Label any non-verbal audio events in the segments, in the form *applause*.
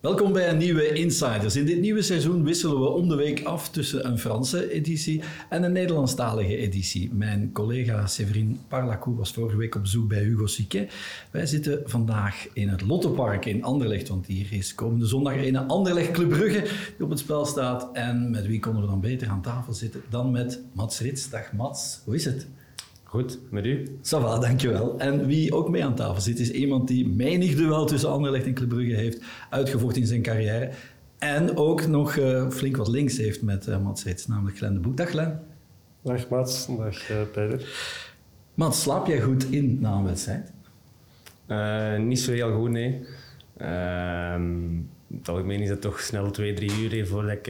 Welkom bij een nieuwe Insiders. In dit nieuwe seizoen wisselen we om de week af tussen een Franse editie en een Nederlandstalige editie. Mijn collega Séverine Parlacou was vorige week op bezoek bij Hugo Siquet. Wij zitten vandaag in het Lottepark in Anderlecht, want hier is komende zondag een Anderlecht Club Brugge die op het spel staat. En met wie konden we dan beter aan tafel zitten dan met Mats Rits. Dag Mats, hoe is het? Goed, met u? Sava, dankjewel. En wie ook mee aan tafel zit, is iemand die menig duel tussen Anderlecht en Club Brugge heeft uitgevochten in zijn carrière. En ook nog uh, flink wat links heeft met uh, Mats Rits, namelijk Glenn de Boek. Dag Glenn. Dag Mats, dag uh, Peter. Mats, slaap jij goed in na een wedstrijd? niet zo heel goed, nee. Ehm, het algemeen is dat toch snel twee, drie uur voordat ik...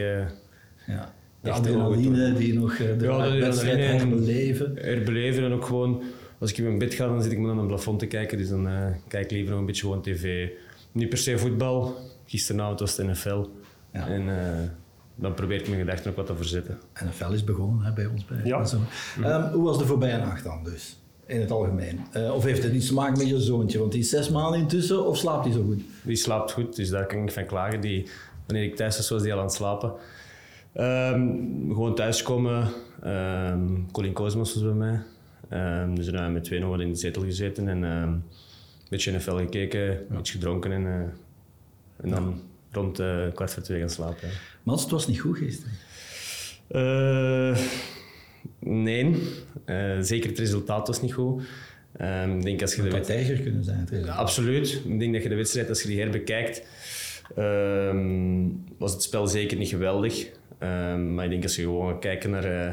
ja de adrenaline die nog eh, de ja, wedstrijd herbeleven. Herbeleven en ook gewoon, als ik in mijn bed ga, dan zit ik me aan een plafond te kijken. Dus dan uh, kijk ik liever nog een beetje gewoon tv. Niet per se voetbal. Gisteravond was het NFL. Ja. En uh, dan probeer ik mijn gedachten ook wat te verzetten. NFL is begonnen hè, bij ons. Bij ja. Um, hoe was de voorbije nacht dan dus? In het algemeen. Uh, of heeft het iets te maken met je zoontje? Want die is zes maanden intussen, of slaapt hij zo goed? Die slaapt goed, dus daar kan ik niet van klagen. Die, wanneer ik thuis was, was hij al aan het slapen. Um, gewoon thuiskomen. Um, Colin Cosmos was bij mij. Um, dus dan met twee nog wat in de zetel gezeten en een beetje NFL gekeken, iets gedronken en, uh, en dan rond uh, kwart voor twee gaan slapen. Ja. Maar het was niet goed gisteren? Uh, nee, zeker het resultaat was niet goed. Ik denk als je de wedstrijd kunnen zijn. Het absoluut. Ik denk dat je de wedstrijd, als je die herbekijkt, um, was het spel zeker niet geweldig. Um, maar ik denk als je gewoon gaat kijken naar, uh,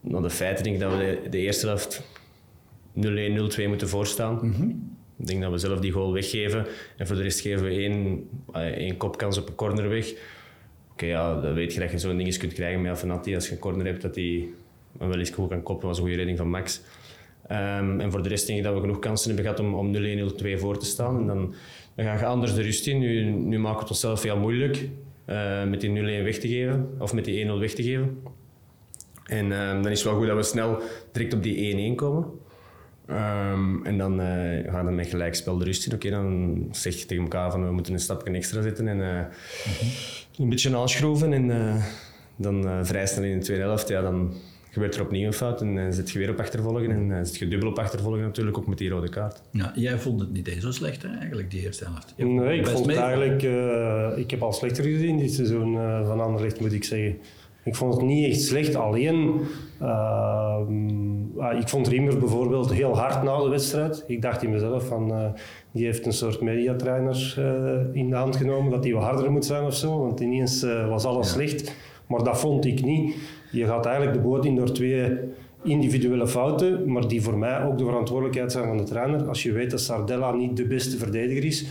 naar de feiten, denk ik dat we de, de eerste helft 0-1, 0-2 moeten voorstaan. Mm -hmm. Ik denk dat we zelf die goal weggeven en voor de rest geven we één, uh, één kopkans op een corner weg. Oké, okay, ja, dan weet je dat je zo'n ding eens kunt krijgen met Afanati als je een corner hebt, dat hij wel eens goed kan koppen. was een goede redding van Max. Um, en voor de rest denk ik dat we genoeg kansen hebben gehad om, om 0-1, 0-2 voor te staan. En dan, dan ga je anders de rust in. Nu, nu maken we het onszelf heel moeilijk. Uh, met die 0-1 weg te geven, of met die 1-0 weg te geven. En uh, dan is het wel goed dat we snel direct op die 1-1 komen. Um, en dan uh, gaan we met gelijkspel de rust in. Oké, okay, dan zeg je tegen elkaar van we moeten een stapje extra zetten en mm -hmm. een beetje aanschroeven. En dan vrij snel in de tweede helft, ja, dan gebeurt er opnieuw een fout en uh, zit je weer op achtervolgen en uh, zit je dubbel op achtervolgen natuurlijk, ook met die rode kaart. Ja, jij vond het niet eens zo slecht hè, eigenlijk, die eerste helft? Nee, ik vond het eigenlijk... Uh, ik heb al slechter gezien dit seizoen van Anderlecht, moet ik zeggen. Ik vond het niet echt slecht, alleen... Uh, ik vond Riemer bijvoorbeeld heel hard na de wedstrijd. Ik dacht in mezelf van... die heeft een soort mediatrainer in de hand genomen, dat hij wat harder moet zijn of zo. Want ineens was alles ja. slecht. Maar dat vond ik niet. Je gaat eigenlijk de boot in door twee individuele fouten, maar die voor mij ook de verantwoordelijkheid zijn van de trainer. Als je weet dat Sardella niet de beste verdediger is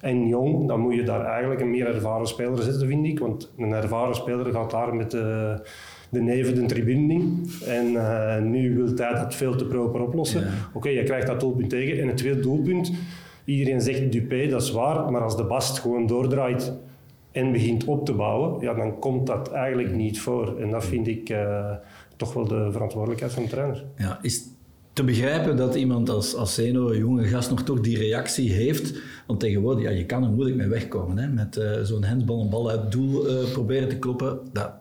en jong, dan moet je daar eigenlijk een meer ervaren speler zetten, vind ik. Want een ervaren speler gaat daar met de, de neven de tribune in. En uh, nu wil hij dat veel te proper oplossen. Oké, okay, je krijgt dat doelpunt tegen. En het tweede doelpunt, iedereen zegt Dupé, dat is waar, maar als de bast gewoon doordraait en begint op te bouwen, ja, dan komt dat eigenlijk niet voor. En dat vind ik uh, toch wel de verantwoordelijkheid van de trainer. Ja, is te begrijpen dat iemand als, als Zeno, een jonge gast, nog toch die reactie heeft. Want tegenwoordig, ja, je kan er moeilijk mee wegkomen. Hè? Met uh, zo'n hensbal een bal uit het doel uh, proberen te kloppen. Dat,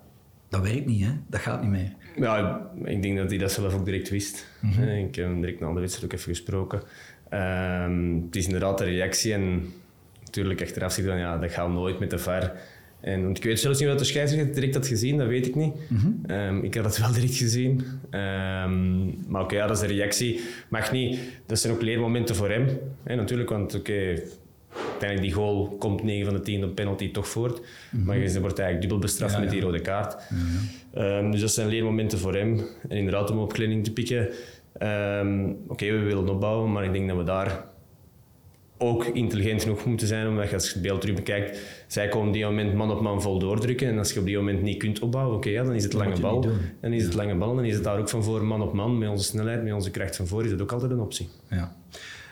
dat werkt niet, hè? dat gaat niet meer. Ja, ik denk dat hij dat zelf ook direct wist. Mm -hmm. Ik heb hem direct na de wedstrijd ook even gesproken. Um, het is inderdaad de reactie en natuurlijk achteraf zegt dan, ja, dat gaat nooit met de VAR. En, want ik weet zelfs niet wat de scheidsrechter direct had gezien, dat weet ik niet. Mm um, ik had het wel direct gezien. Um, maar oké, okay, ja, dat is de reactie. Mag niet, dat zijn ook leermomenten voor hem. Hè, natuurlijk, want oké, okay, uiteindelijk die goal komt 9 van de 10 op penalty toch voort. Mm -hmm. Maar je wordt eigenlijk dubbel bestraft ja, met die rode kaart. Um, dus dat zijn leermomenten voor hem. En inderdaad, om op kleding te pikken. oké, okay, we willen opbouwen, maar ik denk dat we daar ook intelligent genoeg moeten zijn, omdat je als je het beeld terug bekijkt, zij komen op die moment man op man vol doordrukken. En als je op die moment niet kunt opbouwen, oké, ja, dan is het lange bal. Dan is het lange bal, dan is het daar ook van voor man op man. Met onze snelheid, met onze kracht van voor, is dat ook altijd een optie. Ja.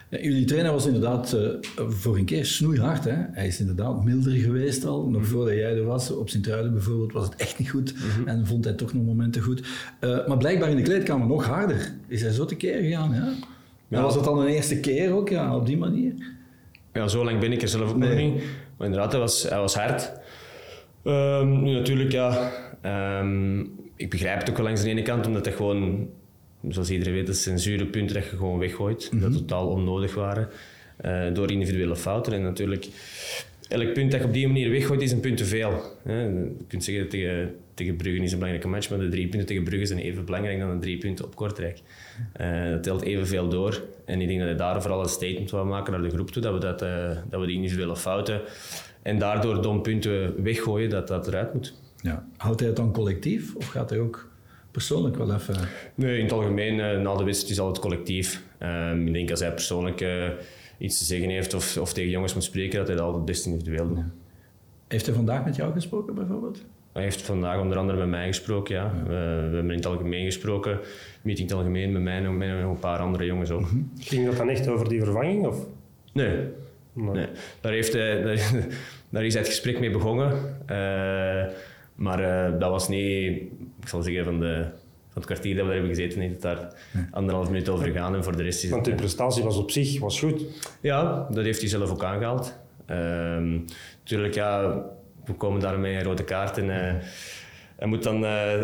Ja, jullie trainer was inderdaad uh, voor een keer snoeihard. Hè? Hij is inderdaad milder geweest al. Nog mhm. voordat jij er was, op Sint-Truiden bijvoorbeeld, was het echt niet goed. Mm En vond hij toch nog momenten goed. Uh, maar blijkbaar in de kleedkamer nog harder. Is hij zo tekeer gegaan? Ja? Ja. was het dan een eerste keer ook, ja, op die manier? Ja, zo lang ben ik er zelf ook nog niet. Maar inderdaad, hij was, hij was hard. Ehm, nu natuurlijk, ja... ehm, ik begrijp het ook wel langs de ene kant, omdat het gewoon... Zoals iedereen weet, dat zijn zure punten dat je gewoon weggooit. Dat totaal onnodig waren. eh, door individuele fouten. En natuurlijk, elk punt dat je op die manier weggooit, is een punt te veel. Hè. Je kunt zeggen, tegen, tegen Brugge is een belangrijke match, maar de drie punten tegen Brugge zijn even belangrijk dan de drie punten op Kortrijk. Eh, dat telt evenveel door. En ik denk dat hij daar vooral een statement wil maken naar de groep toe, dat we, dat, eh, dat we die individuele fouten en daardoor dom punten weggooien, dat dat eruit moet. Ja. Houdt hij het dan collectief of gaat hij ook persoonlijk wel even... Nee, in het algemeen, eh, na de wedstrijd is altijd collectief. Ehm, ik denk als hij persoonlijk iets te zeggen heeft of, of tegen jongens moet spreken, dat hij dat altijd best individueel doet. Heeft hij vandaag met jou gesproken bijvoorbeeld? Hij heeft vandaag onder andere met mij gesproken, ja. We, we hebben in het algemeen gesproken, meeting in het algemeen met mij en met nog een paar andere jongens ook. Ging dat dan echt over die vervanging? Of? Nee, Nee. nee. Daar, heeft hij, *laughs* daar, daar is hij het gesprek mee begonnen. Eh, maar eh, dat was niet, ik zal zeggen, van, de, van het kwartier dat we daar hebben gezeten, heeft het daar anderhalf minuut over gegaan en voor de rest is Want die prestatie was op zich was goed. Ja, dat heeft hij zelf ook aangehaald. Ehm natuurlijk, ja, we komen daarmee rode kaart en eh, hij moet dan eh,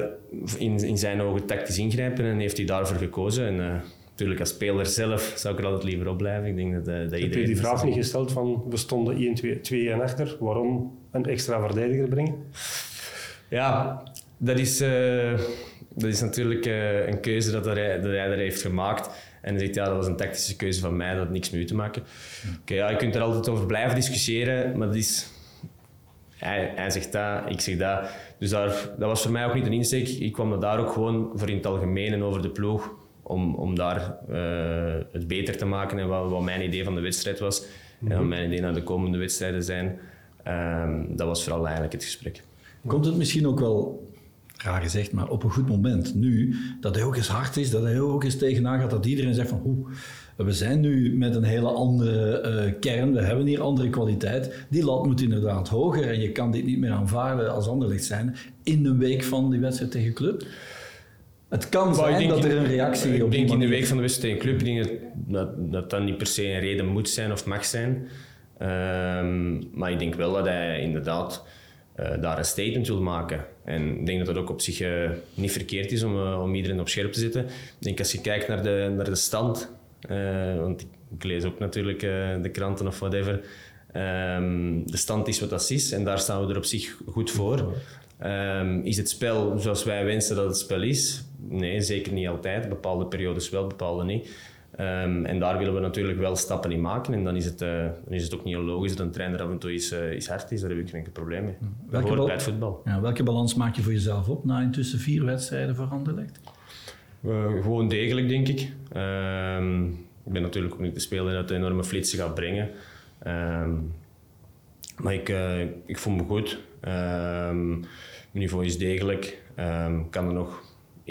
in, in zijn ogen tactisch ingrijpen en heeft hij daarvoor gekozen. En eh, natuurlijk, als speler zelf zou ik er altijd liever op blijven. Ik denk dat, dat Heb je die vraag niet gesteld van we stonden 1-2 en achter, waarom een extra verdediger brengen? Ja, dat is, dat is natuurlijk een keuze dat hij, dat hij er heeft gemaakt. En hij zegt, ja, dat was een tactische keuze van mij, dat had niks mee te maken. Oké, ja, je kunt er altijd over blijven discussiëren, maar dat is... Hij, hij zegt dat, ik zeg dat. Dus daar, dat was voor mij ook niet een insteek. Ik kwam daar ook gewoon voor in het algemeen en over de ploeg, om, om daar eh, het beter te maken en wat, wat mijn idee van de wedstrijd was. En wat mijn idee naar de komende wedstrijden zijn. Ehm, dat was vooral eigenlijk het gesprek. Komt het misschien ook wel, raar gezegd, maar op een goed moment, nu, dat hij ook eens hard is, dat hij ook eens tegenaan gaat, dat iedereen zegt van, hoe, we zijn nu met een hele andere eh, kern, we hebben hier andere kwaliteit, die lat moet inderdaad hoger en je kan dit niet meer aanvaarden als anderlicht zijn in de week van die wedstrijd tegen Club. Het kan ik zijn dat er een reactie Ik op die denk in de week van de wedstrijd tegen Club, ik denk dat, dat niet per se een reden moet zijn of mag zijn. Ehm, maar ik denk wel dat hij inderdaad eh, daar een statement wil maken. En ik denk dat dat ook op zich eh, niet verkeerd is om, om iedereen op scherp te zetten. Ik denk als je kijkt naar de, naar de stand, eh, want ik, lees ook natuurlijk eh, de kranten of whatever. Ehm, de stand is wat dat is en daar staan we er op zich goed voor. Ehm, is het spel zoals wij wensen dat het spel is? Nee, zeker niet altijd. Bepaalde periodes wel, bepaalde niet. Ehm, en daar willen we natuurlijk wel stappen in maken. En dan is het, eh, dan is het ook niet logisch dat een trainer af en toe is, is hard is. Daar heb ik geen probleem mee. Hoort bal- bij het voetbal. Ja, welke balans maak je voor jezelf op na intussen vier wedstrijden voor Anderlecht? Gewoon degelijk, denk ik. Ehm, ik ben natuurlijk ook niet de speler dat een enorme flitsen gaat brengen. Ehm, maar ik, eh, ik voel me goed. Ehm, mijn niveau is degelijk. Kan er nog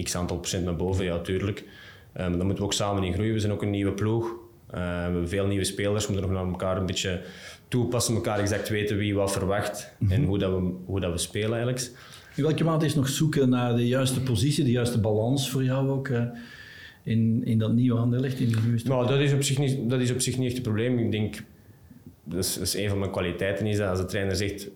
x aantal procent naar boven? Ja, tuurlijk. Ehm, dan moeten we ook samen in groeien. We zijn ook een nieuwe ploeg. We hebben veel nieuwe spelers. We moeten nog naar elkaar een beetje toepassen. elkaar exact weten wie wat verwacht. En hoe, dat we, hoe dat we spelen eigenlijk. In welke mate is nog zoeken naar de juiste positie, de juiste balans voor jou ook eh, in, in dat nieuwe Anderlecht, in die nieuwe Nou, dat is op zich niet, dat is op zich niet echt het probleem. Ik denk, dat is, dat is een van mijn kwaliteiten, is dat als de trainer zegt,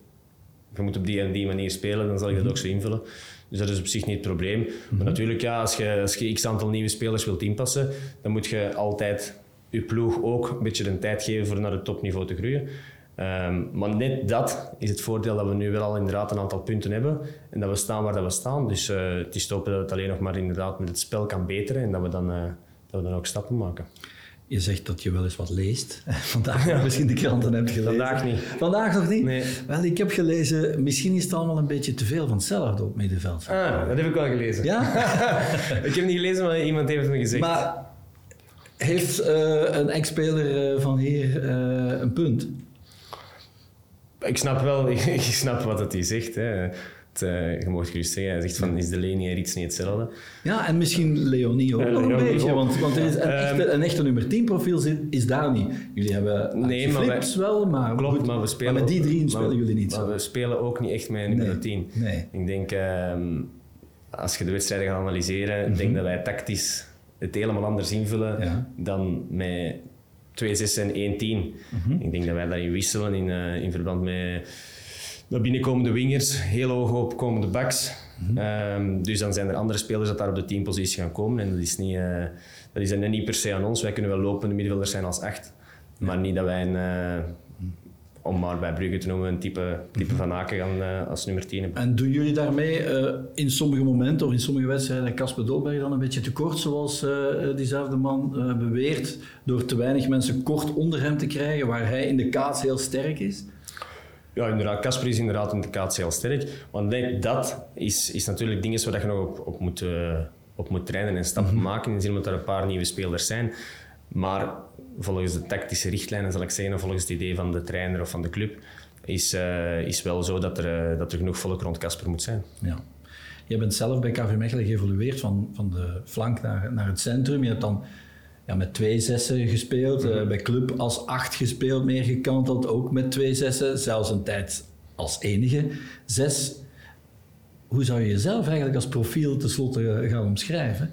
je moet op die en die manier spelen, dan zal ik dat ook zo invullen. Dus dat is op zich niet het probleem. Maar natuurlijk, ja, als je, als je x aantal nieuwe spelers wilt inpassen, dan moet je altijd je ploeg ook een beetje de tijd geven voor naar het topniveau te groeien. Ehm, maar net dat is het voordeel dat we nu wel al inderdaad een aantal punten hebben en dat we staan waar dat we staan. Dus eh, het is te hopen dat het alleen nog maar inderdaad met het spel kan beteren en dat we dan, eh, dat we dan ook stappen maken. Je zegt dat je wel eens wat leest. *laughs* Vandaag misschien de kranten hebt gelezen. Vandaag niet. Vandaag nog niet? Nee. Wel, ik heb gelezen, misschien is het allemaal een beetje te veel van hetzelfde op middenveld. Ah, dat heb ik wel gelezen. Ja? *laughs* ik heb niet gelezen, maar iemand heeft het me gezegd. maar heeft eh, een ex-speler van hier een punt? Ik snap wel *laughs* ik snap wat hij zegt. Hè. Het, eh, je mag gerust zeggen. Hij zegt van, is de Leni er iets niet hetzelfde? Ja, en misschien Leonie ook Ja, nog een Leonie beetje, ook. want, want er is een, echte, een echte nummer 10 profiel zit, is daar niet. Jullie hebben Nee, Archie maar wij- Flips wel, maar Klopt, goed. maar we spelen... met die drie maar- spelen jullie niet maar zo. we spelen ook niet echt met nummer Nee, 10. nee. Ik denk, ehm, als je de wedstrijden gaat analyseren, denk dat wij tactisch het helemaal anders invullen Ja. dan met 2 6 en 1 10. Ik denk dat wij daarin wisselen in, eh, in verband met de binnenkomende wingers, heel hoog opkomende backs. Ehm, dus dan zijn er andere spelers dat daar op de teampositie gaan komen. En dat is, niet, eh, dat is dan niet per se aan ons. Wij kunnen wel lopende middenvelders zijn als echt. Maar niet dat wij, een, eh, om maar bij Brugge te noemen, een type, type van Aken gaan eh, als nummer 10 hebben. En doen jullie daarmee eh, in sommige momenten of in sommige wedstrijden Casper Dolberg dan een beetje tekort, zoals eh, diezelfde man beweert, door te weinig mensen kort onder hem te krijgen, waar hij in de kaats heel sterk is? Ja, inderdaad. Casper is inderdaad in de kaats heel sterk. Want dat is, is natuurlijk dingen waar je nog op, op, moet, op moet trainen en stappen maken. In de zin dat er een paar nieuwe spelers zijn. Maar volgens de tactische richtlijnen, zal ik zeggen, of volgens het idee van de trainer of van de club, is, eh, is wel zo dat er, eh, dat er genoeg volk rond Casper moet zijn. Ja. Je bent zelf bij KV Mechelen geëvolueerd van, van de flank naar, naar het centrum. Je hebt dan ja, met twee zessen gespeeld, eh, bij club als acht gespeeld, meer gekanteld, ook met twee zessen, zelfs een tijd als enige zes. Hoe zou je jezelf eigenlijk als profiel tenslotte gaan omschrijven?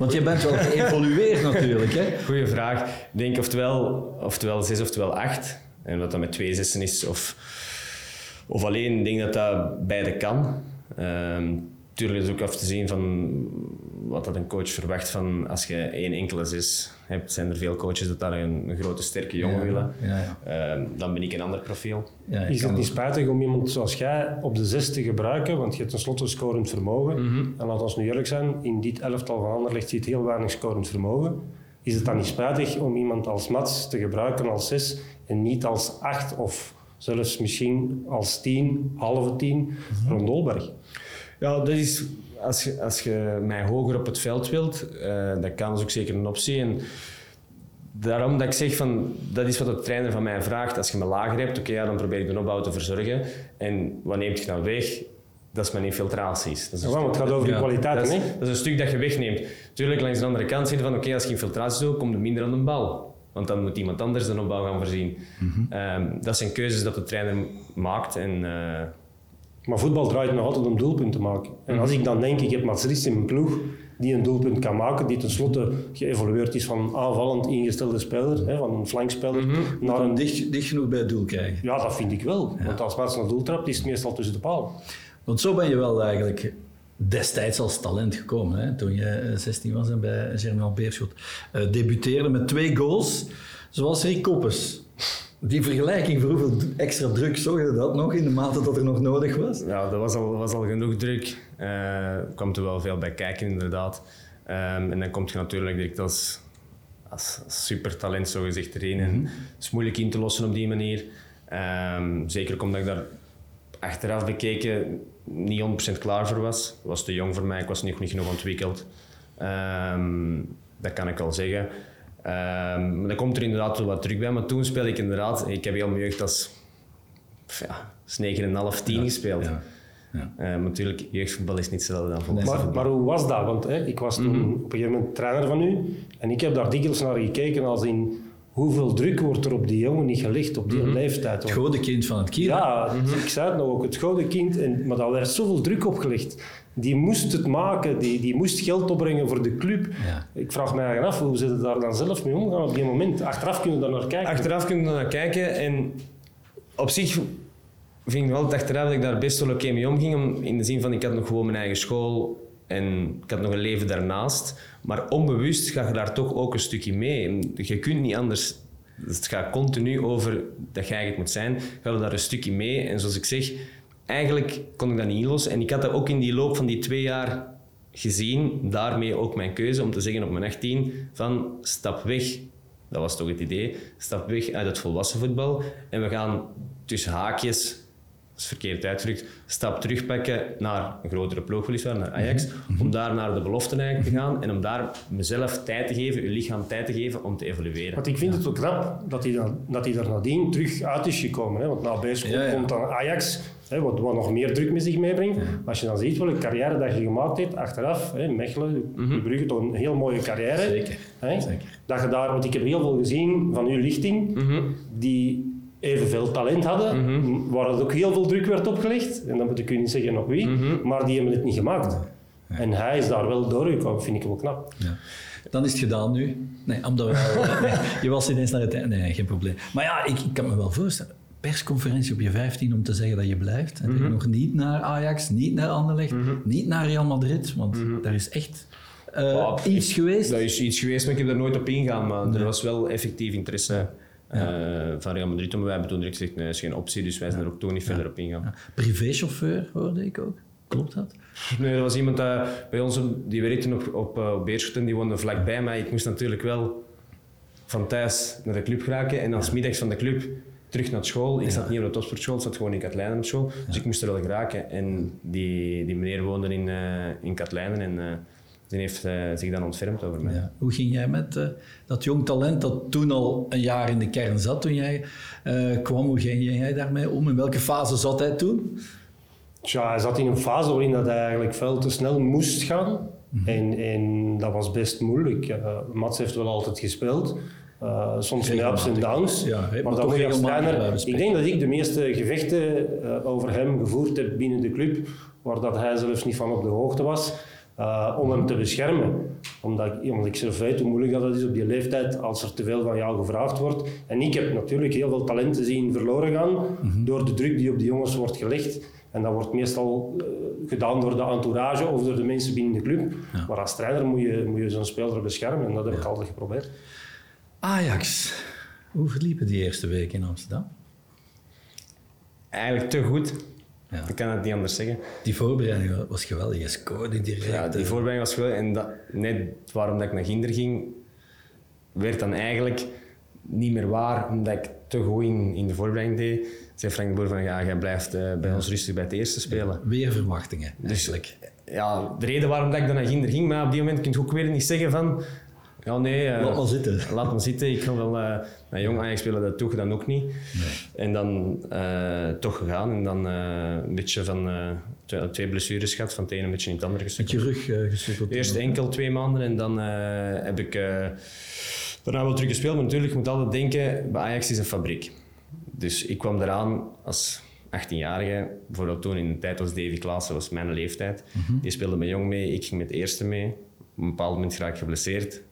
Want je bent wel *laughs* geëvolueerd natuurlijk. Hè? Goeie vraag. Ik denk oftewel, oftewel zes oftewel acht. En wat dat met twee zessen is of, of alleen, ik denk dat dat beide kan. Ehm tuurlijk is het ook af te zien van wat dat een coach verwacht van als je één enkele zes hebt, zijn er veel coaches dat daar een, een grote sterke jongen Ja, willen. ja, ja. Ehm, dan ben ik een ander profiel. Is het niet spijtig om iemand zoals jij op de zes te gebruiken? Want je hebt tenslotte scorend vermogen. En laat ons nu eerlijk zijn, in dit elftal van Anderlecht zit heel weinig scorend vermogen. Is het dan niet spijtig om iemand als Mats te gebruiken als zes en niet als acht of zelfs misschien als tien, halve tien, rond Dolberg? Ja, dat is, als, je, als je mij hoger op het veld wilt, eh dat kan dus ook zeker een optie. En daarom dat ik zeg van, dat is wat de trainer van mij vraagt. Als je me lager hebt, oké, ja, dan probeer ik de opbouw te verzorgen. En wat neemt je dan weg? Dat is mijn infiltraties. Dat is een Ja, want het gaat over de Ja, kwaliteiten, dat is, hè? dat is een stuk dat je wegneemt. Tuurlijk, langs de andere kant zit je van oké, als je infiltratie doet, kom je minder aan de bal. Want dan moet iemand anders de opbouw gaan voorzien. Ehm, dat zijn keuzes dat de trainer maakt. En, eh, Maar voetbal draait nog altijd om doelpunten maken. En als ik dan denk, ik heb Mats Ries in mijn ploeg die een doelpunt kan maken, die tenslotte geëvolueerd is van een aanvallend ingestelde speler, hè, van een flankspeler, naar Om een... dicht, dicht genoeg bij het doel krijgen. Ja, dat vind ik wel. Want als Mats naar doel trapt, is het meestal tussen de palen. Want zo ben je wel eigenlijk destijds als talent gekomen. Hè? Toen je eh, 16 was en bij Germinal Beerschot eh, debuteerde met twee goals, zoals Rick Koppes. Die vergelijking voor hoeveel extra druk zorgde dat nog in de mate dat er nog nodig was? Ja, dat was al, was al genoeg druk. Eh, Er kwam er wel veel bij kijken, inderdaad. Ehm, en dan kom je natuurlijk direct als, als supertalent zo gezegd erin. En het is moeilijk in te lossen op die manier. Ehm, zeker omdat ik daar achteraf bekeken niet 100% klaar voor was. Ik was te jong voor mij, ik was nog niet genoeg ontwikkeld. Ehm, dat kan ik wel zeggen. Ehm, maar dan komt er inderdaad wel wat druk bij. Maar toen speelde ik inderdaad... Ik heb heel mijn jeugd als ja, als 9,5, 10 gespeeld. Ja. Ja. Eh, maar natuurlijk, jeugdvoetbal is niet hetzelfde dan volwassen Maar, maar hoe was dat? Want hè, ik was toen op een gegeven moment trainer van u en ik heb daar dikwijls naar gekeken als in hoeveel druk wordt er op die jongen niet gelegd op die leeftijd. Het grote kind van het kiel. Ja, ik zei het nog ook, het gouden kind, en, maar daar werd zoveel druk op gelegd. Die moest het maken, die, die moest geld opbrengen voor de club. Ja. Ik vraag eigenlijk af, hoe ze daar dan zelf mee omgaan op die moment? Achteraf kunnen we daar naar kijken. Achteraf kun je er naar kijken en op zich vind ik wel dat achteraf dat ik daar best wel oké mee omging. Om, in de zin van, ik had nog gewoon mijn eigen school en ik had nog een leven daarnaast. Maar onbewust ga je daar toch ook een stukje mee. Je kunt niet anders. Het gaat continu over dat jij het moet zijn. Ga je daar een stukje mee. En zoals ik zeg, eigenlijk kon ik dat niet inlossen. En ik had dat ook in die loop van die twee jaar gezien. Daarmee ook mijn keuze om te zeggen op mijn 18 van stap weg. Dat was toch het idee. Stap weg uit het volwassen voetbal. En we gaan tussen haakjes, dat is verkeerd uitgedrukt, stap terugpakken naar een grotere ploeg, weliswaar, naar Ajax. Om daar naar de belofte eigenlijk te gaan. En om daar mezelf tijd te geven, uw lichaam tijd te geven om te evolueren. Want ik vind het ook knap dat hij, dan, dat hij er nadien terug uit is gekomen. Hè? Want na Ja, ja. komt dan Ajax, hè, wat, wat nog meer druk met zich meebrengt. Maar als je dan ziet welke carrière dat je gemaakt hebt, achteraf, hè, Mechelen, de Brugge, toch een heel mooie carrière. Zeker, Hè? zeker. Dat je daar, want ik heb heel veel gezien van uw lichting, die evenveel talent hadden, waar het ook heel veel druk werd opgelegd. En dan moet ik u niet zeggen nog wie, maar die hebben het niet gemaakt. En hij is daar wel doorgekomen, vind ik wel knap. Ja. Dan is het gedaan nu. Nee, omdat we wel, *laughs* nee, je was ineens naar het einde. Nee, geen probleem. Maar ja, ik, ik kan me wel voorstellen. Persconferentie op je 15 om te zeggen dat je blijft. En nog niet naar Ajax, niet naar Anderlecht, niet naar Real Madrid. Want daar is echt eh, Ja, iets geweest. Dat is iets geweest, maar ik heb er nooit op ingegaan. Maar er was wel effectief interesse eh, van Real Madrid. Maar wij hebben toen direct gezegd, nee, dat is geen optie. Dus wij zijn er ook toen niet verder op ingegaan. Ja. Privéchauffeur hoorde ik ook. Klopt dat? Nee, er was iemand dat bij ons, die werkte op, op, eh, op Beerschot die woonde vlakbij mij. Ik moest natuurlijk wel van thuis naar de club geraken en dan middags van de club terug naar school. Ik zat niet op de topsportschool, ik zat gewoon in Katlijnen op school. Dus ik moest er wel geraken. En die, die meneer woonde in, eh in Katlijnen en eh, die heeft eh, zich dan ontfermd over mij. Ja. Hoe ging jij met dat jong talent dat toen al een jaar in de kern zat toen jij eh, kwam? Hoe ging jij daarmee om? In welke fase zat hij toen? Tja, hij zat in een fase waarin dat hij eigenlijk veel te snel moest gaan. en, en dat was best moeilijk. Uh, Mats heeft wel altijd gespeeld. Uh, soms in ups en downs. Ja, maar maar je als trainer... blijven Ik denk dat ik de meeste gevechten eh, over hem gevoerd heb binnen de club, waar dat hij zelfs niet van op de hoogte was, eh, om hem te beschermen. Omdat ik, omdat ik zelf weet hoe moeilijk dat is op die leeftijd als er te veel van jou gevraagd wordt. En ik heb natuurlijk heel veel talenten zien verloren gaan Mhm. door de druk die op die jongens wordt gelegd. En dat wordt meestal eh, gedaan door de entourage of door de mensen binnen de club. Maar als trainer moet je, moet je zo'n speler beschermen en dat heb ik altijd geprobeerd. Ajax. Hoe verliepen die eerste week in Amsterdam? Eigenlijk te goed. Ja. Ik kan het niet anders zeggen. Die voorbereiding was geweldig. Je scoorde direct. Ja, die eh, voorbereiding was geweldig. En dat, net waarom dat ik naar Ginder ging, werd dan eigenlijk niet meer waar, omdat ik te goed in, in de voorbereiding deed. Zei Frank de Boer van, ja, jij blijft eh, bij ons rustig bij het eerste spelen. Weer verwachtingen, Dus eigenlijk. ja, de reden waarom dat ik dan naar Ginder ging, maar op die moment kun je ook weer niet zeggen van... Ja, nee, eh, Laat maar zitten. *laughs* Laat me zitten, ik ga wel eh, naar jong Ajax spelen, dat dan ook niet. En dan eh, toch gegaan en dan een beetje van twee, twee blessures gehad, van het ene een beetje in het andere Met gestuurd. je rug gesukkeld. Eerst enkel twee maanden en dan heb ik daarna wel terug gespeeld. Maar natuurlijk, je moet altijd denken, bij Ajax is een fabriek. Dus ik kwam eraan als 18-jarige. Bijvoorbeeld toen in de tijd was Davy Klaassen, was mijn leeftijd. Die speelde met jong mee, ik ging met de eerste mee. Op een bepaald moment raak ik geblesseerd.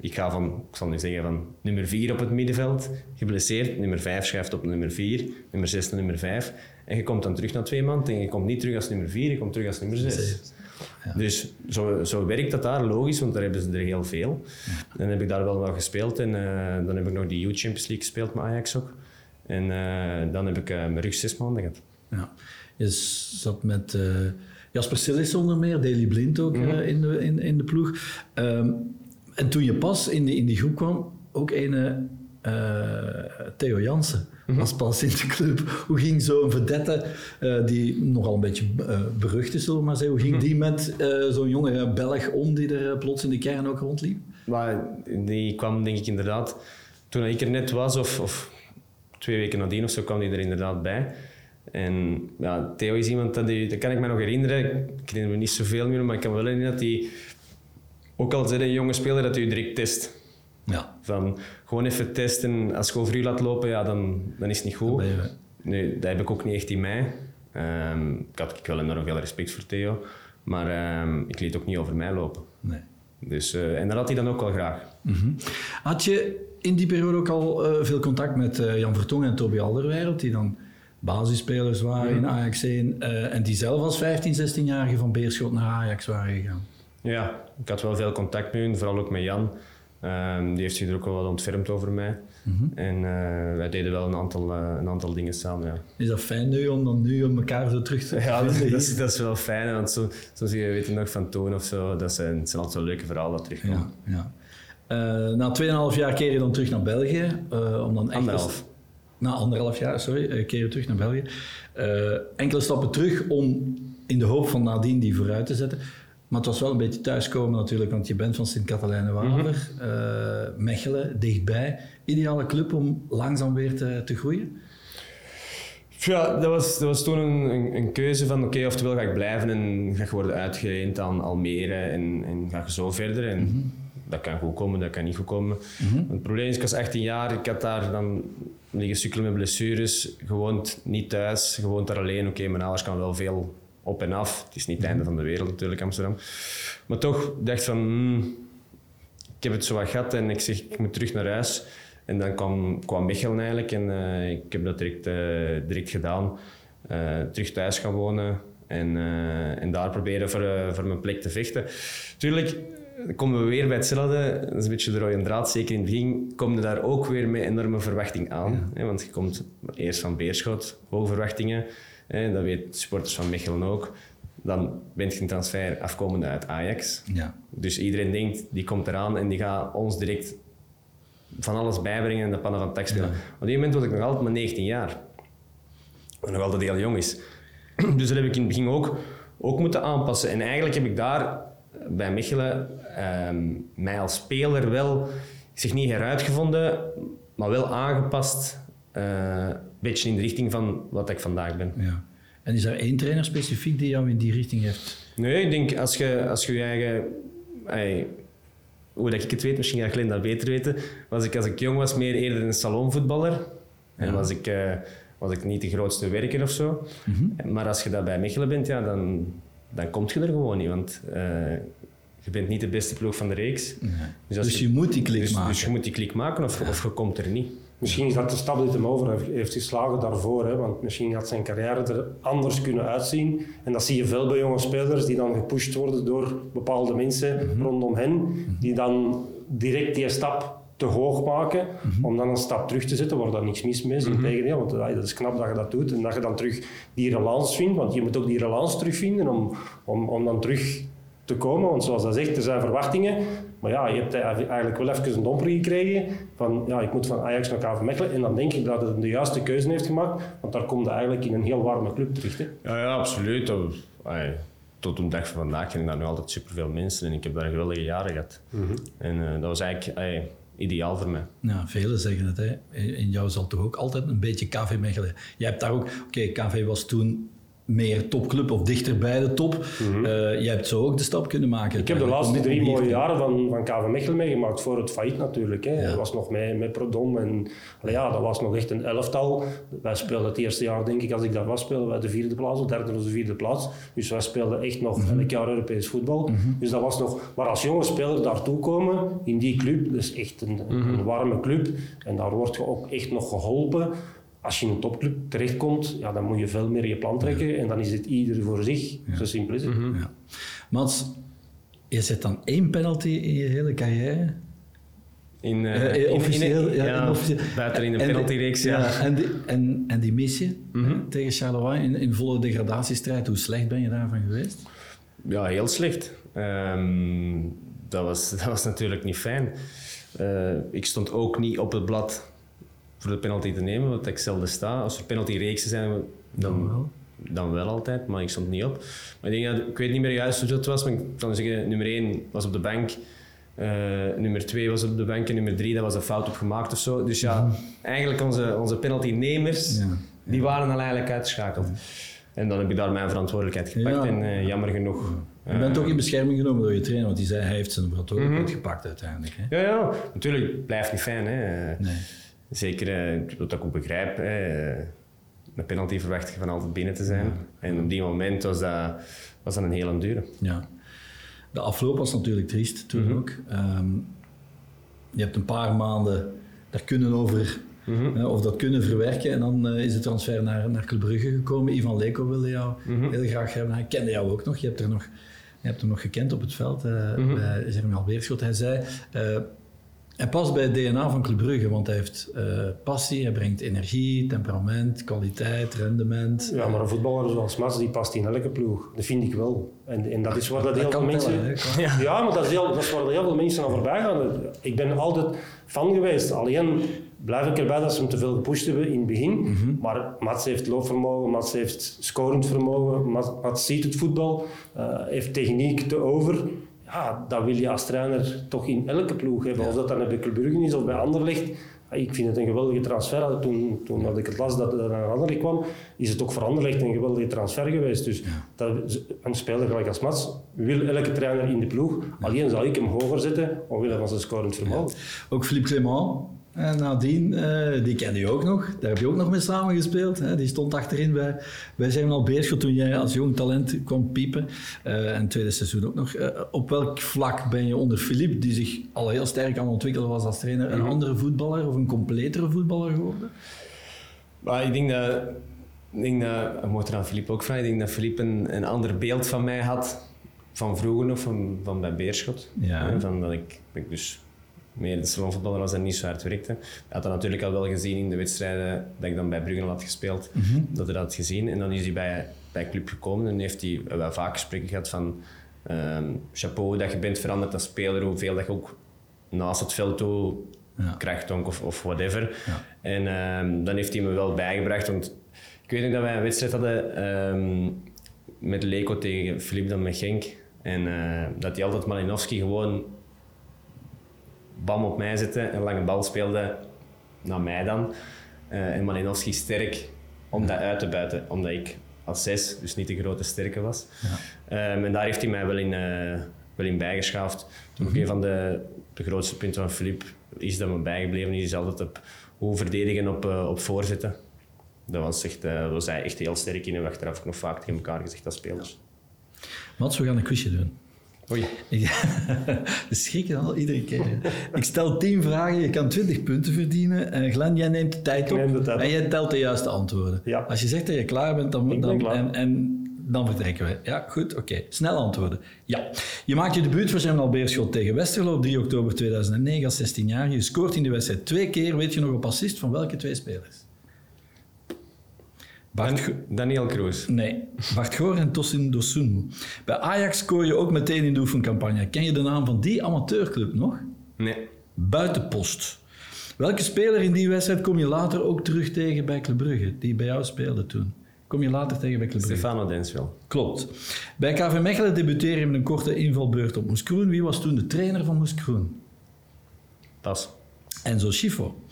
Ik ga van, ik zal nu zeggen, van nummer 4 op het middenveld, geblesseerd. Nummer 5 schuift op nummer 4, nummer 6 naar nummer 5. En je komt dan terug na twee maanden en je komt niet terug als nummer 4, je komt terug als nummer 6. Dus zo, zo werkt dat daar, logisch, want daar hebben ze er heel veel. Dan heb ik daar wel wat gespeeld en eh, dan heb ik nog die Youth Champions League gespeeld met Ajax ook. En eh, dan heb ik eh, mijn rug zes maanden gehad. Ja. Je zat met Jasper Sillis onder meer, Daley Blind ook Mhm. in, de, in, in de ploeg. Ehm, en toen je pas in, die- in die groep kwam, ook een Theo Jansen Mhm. was pas in de club. Hoe ging zo'n vedette, eh, die nogal een beetje eh, berucht is, zullen maar zeggen, hoe ging Mhm. die met eh, zo'n jonge Belg om die er eh, plots in de kern ook rondliep? Maar die kwam denk ik inderdaad, toen ik er net was, of, of twee weken nadien of zo, kwam die er inderdaad bij. En ja, Theo is iemand, dat, die, dat kan ik me nog herinneren, ik herinner me niet zoveel meer, maar ik kan me wel herinneren dat hij, ook al zei een jonge speler, dat u direct test. Ja. Van gewoon even testen, als je over u laat lopen, ja, dan, dan is het niet goed. je- Nu, dat heb ik ook niet echt in mij. Ehm, ik had ik wel enorm veel respect voor Theo, maar ehm, ik liet ook niet over mij lopen. Nee. Dus, eh, en dat had hij dan ook wel graag. Mhm. Had je in die periode ook al eh, veel contact met eh, Jan Vertongen en Toby Alderweireld, die dan basisspelers waren in Ajax 1 eh, en die zelf als 15, 16-jarige van Beerschot naar Ajax waren gegaan? Ja, ik had wel veel contact met hun, vooral ook met Jan. Ehm, die heeft zich er ook wel wat ontfermd over mij. En eh, wij deden wel een aantal, eh, een aantal dingen samen. Ja, Is dat fijn nu om dan nu om elkaar zo terug te *laughs* ja dat, vinden? dat is, dat is wel fijn, want zo, zoals je weet nog van Toon of zo, dat zijn, dat zijn altijd zo leuke verhalen dat terugkomen. Ja, ja. Eh, na 2,5 jaar keer je dan terug naar België. om dan echt Anderhalf. Na anderhalf jaar, sorry, keer je terug naar België. Enkele stappen terug om in de hoop van nadien die vooruit te zetten. Maar het was wel een beetje thuiskomen natuurlijk, want je bent van Sint-Katelijne-Waver, eh, Mechelen, dichtbij. Ideale club om langzaam weer te, te groeien. Ja, dat was, dat was toen een, een, een keuze van oké, oftewel ga ik blijven en ga ik worden uitgeleend aan Almere en, en ga je zo verder. En dat kan goed komen, dat kan niet goed komen. Want Het probleem is, ik was 18 jaar, ik had daar dan liggen sukkelen met blessures, gewoond niet thuis, gewoond daar alleen. Oké, mijn ouders kan wel veel op en af. Het is niet het einde van de wereld natuurlijk, Amsterdam. Maar toch dacht van, hmm, ik heb het zo wat gehad en ik zeg, ik moet terug naar huis. En dan kwam, kwam Mechelen eigenlijk en uh, ik heb dat direct, uh, direct gedaan. Uh, terug thuis gaan wonen en, en daar proberen voor, voor mijn plek te vechten. Tuurlijk, komen we weer bij hetzelfde. Dat is een beetje de rode draad. Zeker in het begin kom je daar ook weer met enorme verwachting aan. Hè, want je komt eerst van Beerschot, hoge verwachtingen. Hè, dat weten supporters van Mechelen ook. Dan bent je een transfer afkomende uit Ajax. Ja. Dus iedereen denkt, die komt eraan en die gaat ons direct van alles bijbrengen en de pannen van het spelen. Ja. Op die moment was ik nog altijd maar 19 jaar. Wat nog altijd heel jong is. *clears throat* Dus dat heb ik in het begin ook, ook moeten aanpassen. En eigenlijk heb ik daar bij Mechelen ehm, mij als speler wel, zich niet heruitgevonden, maar wel aangepast. eh, beetje in de richting van wat ik vandaag ben. ja. En is er één trainer specifiek die jou in die richting heeft? Nee, ik denk als je als je, je eigen. hoe dat ik het weet, misschien ga Glenn dat beter weten. Was ik als ik jong was meer eerder een salonvoetballer. En Ja. was ik, eh, was ik niet de grootste werker of zo. Maar als je dat bij Mechelen bent, ja, dan, dan kom je er gewoon niet. Want eh, je bent niet de beste ploeg van de reeks. Dus, als je, moet die klik dus, maken. dus je moet die klik maken of, of je komt er niet. Misschien is dat de stap die hem over heeft- geslagen daarvoor. Hè? Want misschien had zijn carrière er anders kunnen uitzien. En dat zie je veel bij jonge spelers die dan gepusht worden door bepaalde mensen rondom hen. Die dan direct die stap te hoog maken om dan een stap terug te zetten, waar daar niks mis mee is. Integendeel, want ah, dat is knap dat je dat doet en dat je dan terug die relance vindt. Want je moet ook die relance terugvinden om, om, om dan terug te komen. Want zoals dat zegt, er zijn verwachtingen. Maar ja, je hebt eigenlijk wel even een domper gekregen van ja, ik moet van Ajax naar KV Mechelen. En dan denk ik dat het de juiste keuze heeft gemaakt. Want daar komt hij eigenlijk in een heel warme club terecht. Hè. Ja, ja absoluut. Tot de dag van vandaag ken ik daar nog altijd superveel mensen en ik heb daar geweldige jaren gehad. En eh, dat was eigenlijk ideaal voor mij. Ja, velen zeggen het. Hè. In jou zal toch ook altijd een beetje KV Mechelen. Jij hebt daar ook... Oké, KV was toen meer topclub of dichter bij de top. Eh, jij hebt zo ook de stap kunnen maken. Ik heb de laatste Om- om drie mooie te- jaren van, van KV Mechelen meegemaakt, voor het failliet natuurlijk. Hè. Ja. Dat was nog met, met Prodom en ja, dat was nog echt een elftal. Wij speelden het eerste jaar, denk ik, als ik daar was, speelden wij de vierde plaats, of derde of de vierde plaats. Dus wij speelden echt nog Mhm. elk jaar Europees voetbal. Dus dat was nog... Maar als jonge speler daartoe komen, in die club, dat is echt een, Mhm. een warme club. En daar word je ook echt nog geholpen. Als je in een topclub terechtkomt, ja, dan moet je veel meer je plan trekken. En dan is het ieder voor zich. Zo simpel is het. Ja. Mats, je zet dan één penalty in je hele carrière. In, eh, Eh, eh, in- officieel, in- ja, ja, in officieel. buiten in de En- penaltyreeks, ja. En die, en, en die mis je Mhm. tegen Charleroi in, in volle degradatiestrijd. Hoe slecht ben je daarvan geweest? Ja, heel slecht. Ehm, dat, was, *laughs* dat was natuurlijk niet fijn. Eh, ik stond ook niet op het blad voor de penalty te nemen, wat ik zelden sta. Als er penaltyreeksen zijn, dan, Dan wel. dan wel altijd, maar ik stond niet op. Maar ik, denk dat, ik weet niet meer juist hoe dat was, maar ik kan zeggen, nummer 1 was op de bank. eh, nummer 2 was op de bank en nummer 3, dat was een fout op gemaakt of zo. Dus ja, eigenlijk onze, onze penaltynemers, Ja. die waren al eigenlijk uitgeschakeld. En dan heb ik daar mijn verantwoordelijkheid gepakt en eh, jammer genoeg. Je bent ook in bescherming genomen door je trainer, want die zei hij heeft zijn Mhm. verantwoordelijkheid gepakt uiteindelijk. Hè? Ja, ja, natuurlijk, blijft niet fijn. Hè. Nee. Zeker, eh, wat ik ook begrijp, eh, een penalty verwacht je van altijd binnen te zijn. En op die moment was dat, was dat een hele dure. Ja. De afloop was natuurlijk triest toen Mhm. ook. Ehm, je hebt een paar maanden daar kunnen over, hè, of dat kunnen verwerken. En dan eh, is de transfer naar, naar Club Brugge gekomen. Ivan Leko wilde jou Mhm. heel graag hebben. Hij kende jou ook nog. Je hebt, er nog, je hebt hem nog gekend op het veld eh Mhm. bij Germinal Beerschot. Hij zei... hij past bij het DNA van Club Brugge, want hij heeft eh, passie, hij brengt energie, temperament, kwaliteit, rendement. Ja, maar een voetballer zoals Mats, die past in elke ploeg. Dat vind ik wel. En, en dat is waar dat heel veel mensen... tellen, ja. kan. maar dat is, heel, dat is waar heel veel mensen aan voorbij gaan. Ik ben altijd fan geweest. Alleen blijf ik erbij dat ze hem te veel gepusht hebben in het begin. Mhm. Maar Mats heeft loopvermogen, Mats heeft scorend vermogen, Mats, Mats ziet het voetbal, eh, heeft techniek te over. Ja, dat wil je als trainer toch in elke ploeg hebben. Of dat dan bij Club Brugge is of bij Anderlecht. Ja, Ik vind het een geweldige transfer. Toen, toen dat ik het las dat er naar Anderlecht kwam, is het ook voor Anderlecht een geweldige transfer geweest. Dus dat, een speler gelijk als Mats wil elke trainer in de ploeg. Alleen zal ik hem hoger zetten omwille van zijn scorend vermogen. Ook Philippe Clement En nadien, eh, die kende je ook nog. Daar heb je ook nog mee samengespeeld. Hè? Die stond achterin bij, bij Zeeman Beerschot toen jij als jong talent kwam piepen. Eh, en het tweede seizoen ook nog. Eh, op welk vlak ben je onder Philippe, die zich al heel sterk aan het ontwikkelen was als trainer, een andere voetballer of een completere voetballer geworden? Maar ik denk dat, ik denk dat, ik mocht er aan Filip ook vragen, ik denk dat Filip een, een ander beeld van mij had, van vroeger nog, van, van bij Beerschot. Ja. Van dat ik, ik dus meer de salonvoetballer was en niet zo hard werkte. Hij had dat natuurlijk al wel gezien in de wedstrijden dat ik dan bij Brugge had gespeeld, dat hij dat had gezien. En dan is hij bij, bij club gekomen en heeft hij wel vaak gesprekken gehad van ehm, chapeau dat je bent veranderd als speler, hoeveel dat je ook naast het veld toe Ja. krachtonk of, of whatever. Ja. En ehm, dan heeft hij me wel bijgebracht, want ik weet nog dat wij een wedstrijd hadden ehm, met Leko tegen Filip dan met Genk. En eh, dat hij altijd Malinowski gewoon bam op mij zette en lange bal speelde naar mij dan. Eh, en Malinowski sterk om dat uit te buiten, omdat ik als zes dus niet de grote sterke was. Ehm, en daar heeft hij mij wel in, eh, wel in bijgeschaafd. Toen ook een van de, de grootste punten van Filip is dat me bijgebleven is, is altijd op hoe verdedigen op, eh, op voorzetten. Dat was, echt, eh, was hij echt heel sterk in en achteraf nog vaak tegen elkaar gezegd als spelers. Mats, we gaan een quizje doen. Oei. *laughs* We schrikken al iedere keer. Ik stel 10 vragen, je kan 20 punten verdienen. En Glenn, jij neemt de tijd op neem de tijd en jij telt de juiste antwoorden. Ja. Als je zegt dat je klaar bent, dan, dan, klaar. En, en dan vertrekken we. Ja, goed, oké. Snel antwoorden. Ja. Je maakt je debuut voor Jean Beerschot tegen Westerlo op 3 oktober 2009 als 16 jaar. Je scoort in de wedstrijd twee keer. Weet je nog op assist van welke twee spelers? Bart, Daniel Kroes. Nee, Bart Goor en Tosin Dosunmu. Bij Ajax scoor je ook meteen in de oefencampagne. Ken je de naam van die amateurclub nog? Nee. Buitenpost. Welke speler in die wedstrijd kom je later ook terug tegen bij Club Brugge, die bij jou speelde toen? Kom je later tegen bij Club Brugge? Stefano Denswil. Klopt. Bij KV Mechelen debuteer je met een korte invalbeurt op Moes Kroen. Wie was toen de trainer van Moes Kroen? Pas. Enzo Schifo.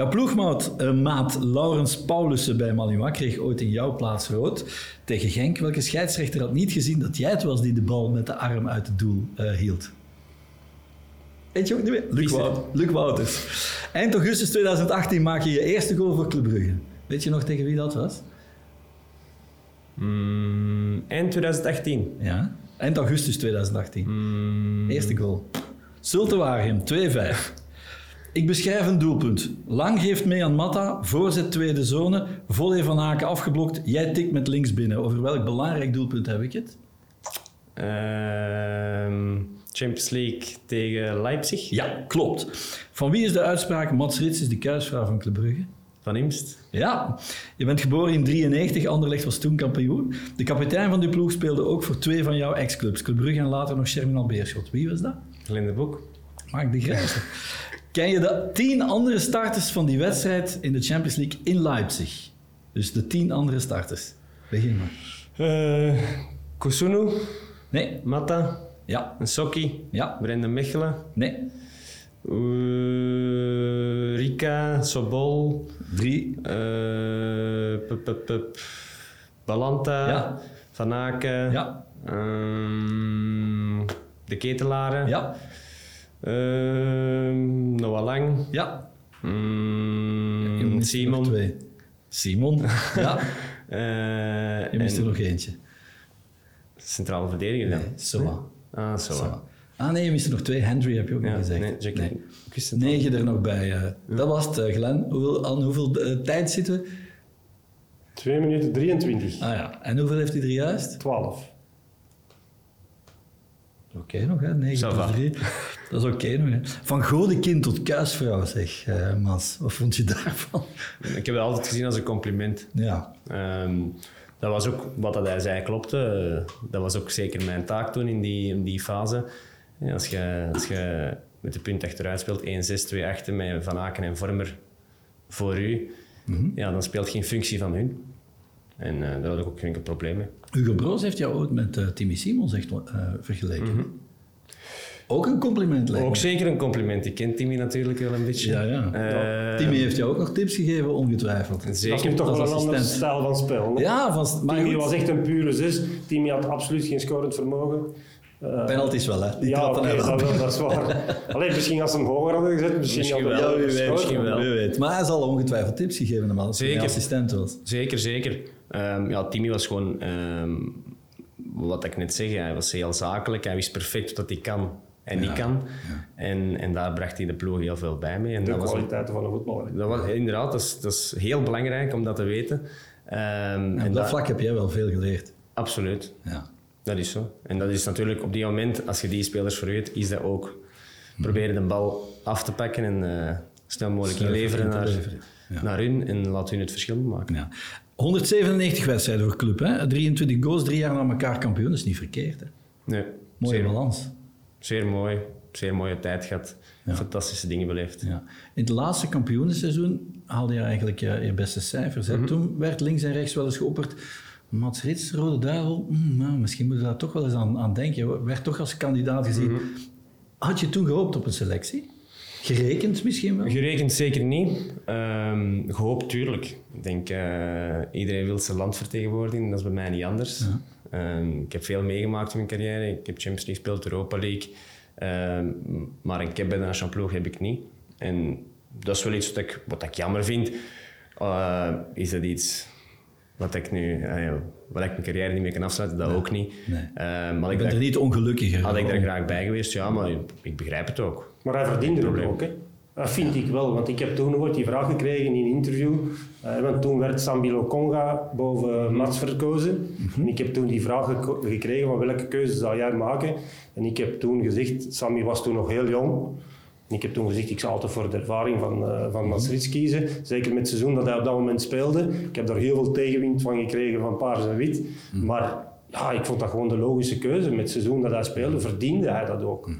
Jouw ploegmaat eh, maat Laurens Paulussen bij Malinois kreeg ooit in jouw plaats rood tegen Genk. Welke scheidsrechter had niet gezien dat jij het was die de bal met de arm uit het doel eh, hield? Weet je ook niet meer? Luc, Wout- Luc Wouters. Eind augustus 2018 maak je je eerste goal voor Club Brugge. Weet je nog tegen wie dat was? Mm, eind 2018. Ja. Eind augustus 2018. Mm, Eerste goal. Zulte Waregem, 2-5. Ik beschrijf een doelpunt. Lang geeft mee aan Matta, voorzet tweede zone, volley van Aken afgeblokt, jij tikt met links binnen. Over welk belangrijk doelpunt heb ik het? ehm, Champions League tegen Leipzig. Ja, klopt. Van wie is de uitspraak Mats Rits is de kuisvrouw van Club Brugge? Van Imst. Ja, je bent geboren in 93, Anderlecht was toen kampioen. De kapitein van die ploeg speelde ook voor twee van jouw ex-clubs, Club Brugge en later nog Sherminal Beerschot. Wie was dat? Glenn de Boek. Mark de Grijze. Ken je de tien andere starters van die wedstrijd in de Champions League in Leipzig? Dus de tien andere starters. Begin maar. Eh Kusunu. Nee. Matta. Ja. Sokki. Ja. Brendan Mechelen. Nee. Eh, Rika. Sobol. Drie. pup, pup, pup. Balanta. Ja. Van Aken. Ja. Ehm, de Ketelaren. Ja. Ehm, Noah Lang. Ja. Mm, Simon. twee. Simon. *laughs* Ja. *laughs* Eh, Je mist er nog eentje. Centrale verdediger dan. Nee. Soa. Ah, zo. Soa. Ah nee, je mist er nog twee. Henry heb je ook Ja, nog gezegd. nee, Jackie. Nee. Negen er nog bij. eh. Dat was het, eh, Glenn. Hoeveel, aan hoeveel tijd zitten we? 2 minuten 23. Ah ja. En hoeveel heeft hij er juist? 12. Oké nog, hè? 9 Ça va. plus 3. Dat is oké nog, hè? Van godenkind tot kuisvrouw, zeg, Mas. Wat vond je daarvan? Ik heb het altijd gezien als een compliment. Ja. Ehm, dat was ook wat dat hij zei, klopte. Dat was ook zeker mijn taak toen in die, in die fase. Ja, als, je, als je met de punt achteruit speelt, 1-6, 2 achter met Van Aken en Vormer voor u, ja, dan speelt geen functie van hun. En eh, daar had ik ook geen enkel probleem mee. Hugo Broos heeft jou ooit met eh, Timmy Simons echt eh, vergeleken. Ook een compliment, lijkt Ook me. zeker een compliment. Ik ken Timmy natuurlijk wel een beetje. Ja, ja. Eh, Timmy heeft jou ook nog tips gegeven, ongetwijfeld. Dat is Zeker. nu toch wel een ander stijl van spel. Ja, van, maar Timmy goed. was echt een pure zes. Timmy had absoluut geen scorend vermogen. Uh, Penalties wel, hè? Die ja, trappen hij dat, wel, dat is waar. *laughs* Alleen misschien als ze hem hoger hadden gezet, misschien, wel, hij wie weet, misschien wel. Wie weet. Maar hij zal ongetwijfeld tips gegeven hebben als hij Zeker. assistent was. Zeker, zeker. Ehm, ja, Timmy was gewoon, ehm, wat ik net zeg, hij was heel zakelijk. Hij wist perfect wat hij kan en niet kan. En, en daar bracht hij de ploeg heel veel bij mee. En De dat was, kwaliteiten van een voetballer. dat was, inderdaad, dat is, dat is heel belangrijk om dat te weten. Ehm, En en op dat dat- vlak heb jij wel veel geleerd. Absoluut. Ja. Dat is zo. En dat is natuurlijk op die moment, als je die spelers vergeet, is dat ook proberen de bal af te pakken en eh, snel mogelijk inleveren naar, leveren. Ja. naar hun en laat hun het verschil maken. Ja. 197 wedstrijden voor club, hè? 23 goals, drie jaar na elkaar kampioen. Dat is niet verkeerd, hè? Nee, Mooie zeer, balans. zeer mooi. Zeer mooie tijd gehad. Fantastische dingen beleefd. Ja. In het laatste kampioenenseizoen haalde je eigenlijk je, je beste cijfers. Mhm. Hè? Toen werd links en rechts wel eens geopperd. Mats Rits, Rode Duivel, mm, nou, misschien moeten we daar toch wel eens aan, aan denken. Je werd toch als kandidaat gezien. Mhm. Had je toen gehoopt op een selectie? Gerekend misschien wel? Gerekend zeker niet. Ehm, gehoopt tuurlijk. Ik denk, eh, iedereen wil zijn land vertegenwoordigen. Dat is bij mij niet anders. Ehm, ik heb veel meegemaakt in mijn carrière. Ik heb Champions League gespeeld, Europa League. Ehm, maar een cap bij de nationale ploeg heb ik niet. En dat is wel iets wat ik, wat ik jammer vind. Eh, is dat iets wat ik nu... eh, wat ik mijn carrière niet meer kan afsluiten? Dat ook niet. Nee. Ehm, maar Je ik daar- er niet ongelukkiger had ik daar graag bij geweest, ja, maar ik begrijp het ook. Maar hij verdiende het ook, hè. Dat vind ik wel, want ik heb toen ooit die vraag gekregen in een interview. eh, want toen werd Sambilo Conga boven Mats verkozen. En ik heb toen die vraag gekregen van welke keuze zou jij maken. En ik heb toen gezegd, Sammy was toen nog heel jong. En ik heb toen gezegd, ik zou altijd voor de ervaring van, eh van kiezen. Zeker met het seizoen dat hij op dat moment speelde. Ik heb daar heel veel tegenwind van gekregen van paars en wit. Maar ja, ik vond dat gewoon de logische keuze. Met het seizoen dat hij speelde, verdiende hij dat ook.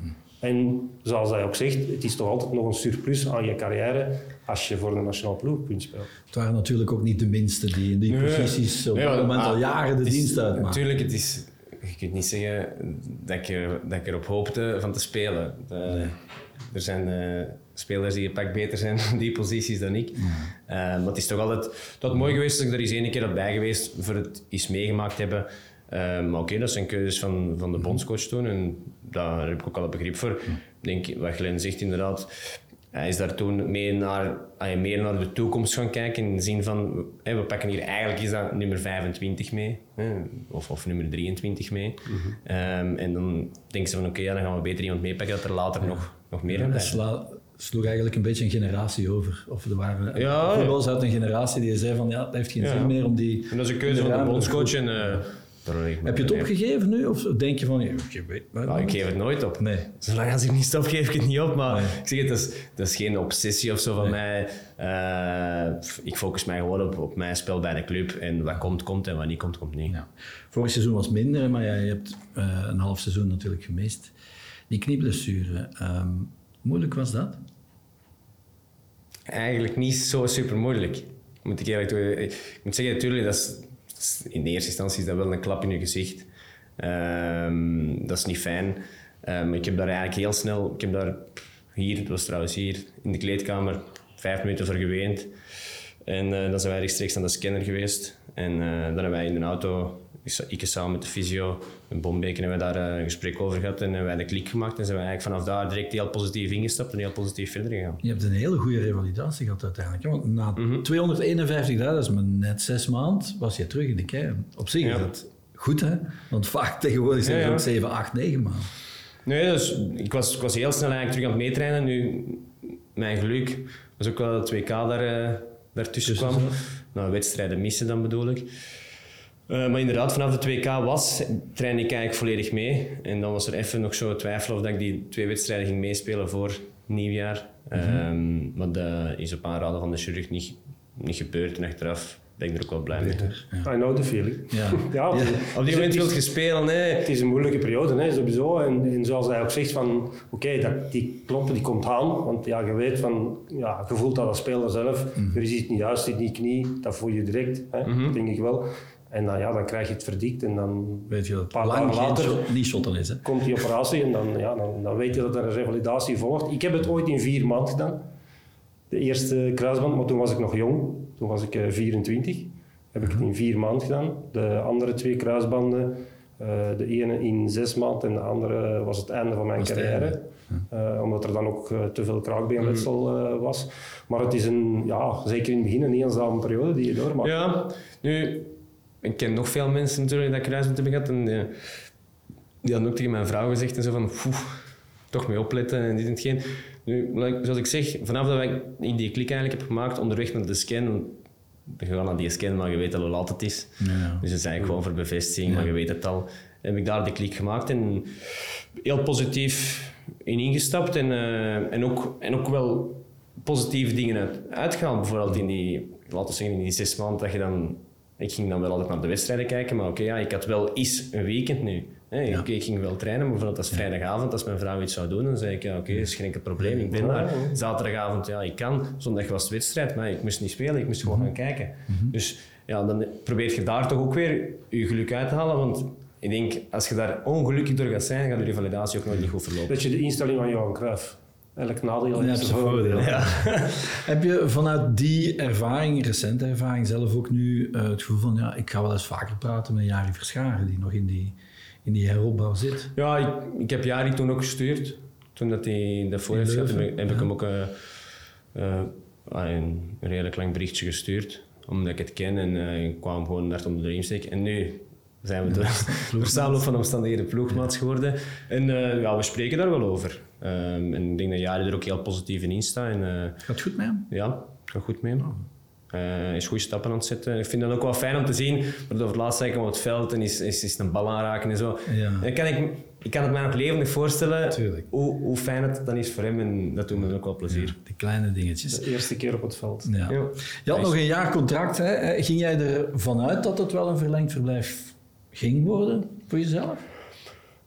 En zoals hij ook zegt, het is toch altijd nog een surplus aan je carrière als je voor de nationale ploeg kunt spelen. Het waren natuurlijk ook niet de minste die in die posities op Nee, dat moment al jaren de is- dienst uitmaken. Natuurlijk, het is, je kunt niet zeggen dat ik, er, dat ik erop hoopte van te spelen. De- Er zijn eh, spelers die een pak beter zijn op die posities dan ik. Eh, maar het is toch altijd dat mooi geweest dat ik er eens één keer op bij geweest voor het eens meegemaakt hebben. Eh, maar oké, dat zijn keuzes van, van de bondscoach toen en daar heb ik ook al een begrip voor. Ik denk, wat Glenn zegt inderdaad, hij is daar toen mee naar, meer naar de toekomst gaan kijken. In de zin van, we pakken hier eigenlijk is dat nummer 25 mee. Hè, of, of nummer 23 mee. Ehm, en dan denken ze van, oké, ja, dan gaan we beter iemand meepakken dat er later nog, nog meer sla- sloeg eigenlijk een beetje een generatie over. Of er waren Ja. voetballers uit een generatie die zei van ja, het heeft geen zin meer om die... En dat is een keuze van de bondscoach. En, eh, Heb je het opgegeven nu? Of denk je van, ik weet maar Nou, ik geef het nooit op. Nee. Zolang als ik niet stop, geef ik het niet op. Maar Nee. ik zeg het, dat is, dat is geen obsessie of zo van mij. Eh, ik focus mij gewoon op, op mijn spel bij de club. En wat komt, komt. En wat niet komt, komt niet. Ja. Vorig seizoen was minder, maar ja, je hebt eh, een half seizoen natuurlijk gemist. Die knieblessure, ehm, moeilijk was dat? Eigenlijk niet zo super moeilijk. Ik moet zeggen, natuurlijk, dat in de eerste instantie is dat wel een klap in je gezicht. Ehm, dat is niet fijn. Maar ik heb daar eigenlijk heel snel, ik heb daar hier, het was trouwens hier in de kleedkamer, vijf minuten voor geweend. En eh, dan zijn wij rechtstreeks aan de scanner geweest. En eh, dan hebben wij in de auto, ik samen met de fysio, in Bombeken, hebben we daar eh, een gesprek over gehad. En hebben wij de klik gemaakt. En zijn we eigenlijk vanaf daar direct heel positief ingestapt en heel positief verder gegaan. Je hebt een hele goede revalidatie gehad uiteindelijk. Want na Mhm. 251 dagen, dat is maar net zes maanden, was je terug in de kern. Op zich is Ja. dat goed, hè? Want vaak tegenwoordig zijn het ja. ook 7, 8, 9 maanden. Nee, dus ik, was, ik was heel snel eigenlijk terug aan het meetrainen. Nu, mijn geluk was ook wel dat 2K daar, daartussen Tussen kwam. Nou, wedstrijden missen dan bedoel ik. Eh, maar inderdaad, vanaf de 2K was, trainde ik eigenlijk volledig mee. En dan was er even nog zo twijfel of dat ik die twee wedstrijden ging meespelen voor nieuwjaar. Ehm, maar dat is op aanraden van de chirurg niet, niet gebeurd. En achteraf ben ik er ook wel blij mee. I know the feeling. Ja. Ja, Op die moment wil je spelen, nee. Het is een moeilijke periode, hè, sowieso. En, en zoals hij ook zegt, van, oké, dat die kloppen die komt aan. Want ja, je weet van, ja, je voelt dat als speler zelf. Er is iets niet juist in die knie, dat voel je direct, hè, dat denk ik wel. En dan, ja, dan krijg je het verdikt en dan Weet je dat het Paar lang dagen later- shot- niet shotten is, hè? komt die operatie en dan, ja, dan, dan weet je dat er een revalidatie volgt. Ik heb het ooit in vier maanden gedaan. De eerste kruisband, maar toen was ik nog jong. Toen was ik eh, 24. Heb ik het in vier maanden gedaan. De andere twee kruisbanden Eh, de ene in zes maanden en de andere was het einde van mijn carrière. Eh, omdat er dan ook eh, te veel kraakbeenletsel eh, was. Maar het is een, ja, zeker in het begin een eenzame periode die je doormaakt. Ja, nu, ik ken nog veel mensen natuurlijk dat kruisband hebben gehad. En die, die hadden ook tegen mijn vrouw gezegd en zo van, "Poeh, toch mee opletten en dit en hetgeen. Nu, zoals ik zeg, vanaf dat ik in die klik eigenlijk heb gemaakt, onderweg naar de scan, we gaan naar die scan, maar je weet al hoe laat het is. Ja. Dus het is eigenlijk gewoon voor bevestiging, maar je weet het al. Heb ik daar de klik gemaakt en heel positief in ingestapt en, eh, en, ook, en ook wel positieve dingen uit, uitgehaald. Bijvoorbeeld in die, laten we zeggen, in die zes maanden dat je dan... Ik ging dan wel altijd naar de wedstrijden kijken, maar oké, ja, ik had wel eens een weekend nu. Oké, ik ging wel trainen, maar bijvoorbeeld als vrijdagavond, als mijn vrouw iets zou doen, dan zei ik, ja, oké, is geen enkel probleem, ik ben daar. Zaterdagavond, ja, ik kan. Zondag was het wedstrijd, maar ik moest niet spelen, ik moest gewoon gaan kijken. Dus ja, dan probeer je daar toch ook weer je geluk uit te halen, want ik denk, als je daar ongelukkig door gaat zijn, gaat je revalidatie ook nooit niet goed verlopen. Dat je de instelling van Johan Cruijff. Elk nadeel zijn voordeel. voordeel. *laughs* Heb je vanuit die ervaring, recente ervaring, zelf ook nu eh, het gevoel van, ja, ik ga wel eens vaker praten met Jari Verscharen, die nog in die, in die heropbouw zit? Ja, ik, ik heb Jari toen ook gestuurd. Toen dat hij dat voor heeft gehad, heb, ik- ja. hem ook eh, eh, ah, een, een redelijk lang berichtje gestuurd. Omdat ik het ken en eh, ik kwam gewoon naar om de riem steken. En nu zijn we door *laughs* door samenloop van omstandigheden ploegmaats geworden. En ja, we spreken daar wel over. Ehm, en ik denk dat Jari er ook heel positief in staat. En, Gaat het goed met hem? ja, gaat goed mee. Eh, Hij is goede stappen aan het zetten. Ik vind dat ook wel fijn om te zien. Maar over het laatst zei ik op het veld en is, is, is een bal aanraken en zo. Ja. Dan kan ik, ik kan het mij nog levendig voorstellen Tuurlijk. hoe, hoe fijn het dan is voor hem. En dat doet me ook wel plezier. Die kleine dingetjes. De eerste keer op het veld. Ja. Ja. Je had nog een jaar contract. Hè? Eh, Ging jij ervan uit dat het wel een verlengd verblijf ging worden voor jezelf?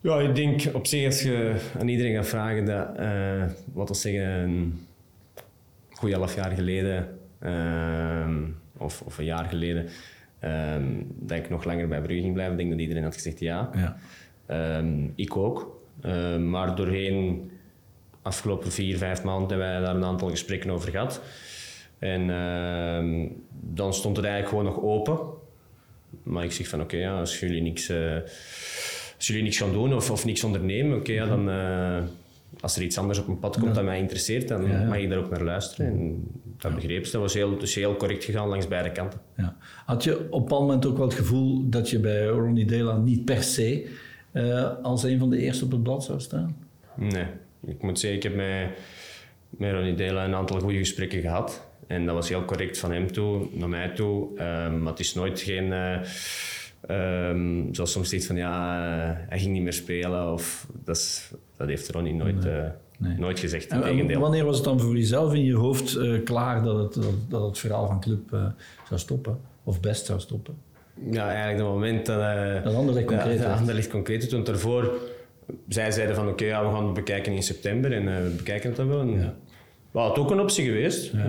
Ja, ik denk op zich als je aan iedereen gaat vragen dat, eh, wat we zeggen, een goed half jaar geleden ehm, of, of een jaar geleden, ehm, dat ik nog langer bij Brugge ging blijven, ik denk dat iedereen had gezegd ja. Ja. Ehm, ik ook. Maar doorheen afgelopen vier, vijf maanden hebben wij daar een aantal gesprekken over gehad. En dan stond het eigenlijk gewoon nog open. Maar ik zeg van oké, ja, als jullie niks, eh, als jullie niks gaan doen of, of niks ondernemen, oké, ja, dan eh, als er iets anders op mijn pad komt dat mij interesseert, dan Ja, ja. mag ik daar ook naar luisteren. En dat begreep ze. Dat was heel, dus heel correct gegaan langs beide kanten. Ja. Had je op een bepaald moment ook wel het gevoel dat je bij Ronnie Dela niet per se eh, als een van de eerste op het blad zou staan? Nee, ik moet zeggen, ik heb met, met Ronnie Dela een aantal goede gesprekken gehad. En dat was heel correct van hem toe, naar mij toe. Ehm, maar het is nooit geen... eh, ehm, zoals soms zegt van ja, eh, hij ging niet meer spelen. Of, dat, is, dat heeft Ronnie nooit, eh, nee. nooit gezegd. Wanneer was het dan voor jezelf in je hoofd eh, klaar dat het, dat, dat het verhaal van club eh, zou stoppen? Of best zou stoppen? Ja, eigenlijk het moment dat... eh, Dat Anderlecht concreet werd. Anderlecht concreet. Want daarvoor... Zij zeiden van oké, ja, we gaan het bekijken in september. En eh, we bekijken het dan wel. En, Ja. Het ook een optie geweest. Eh,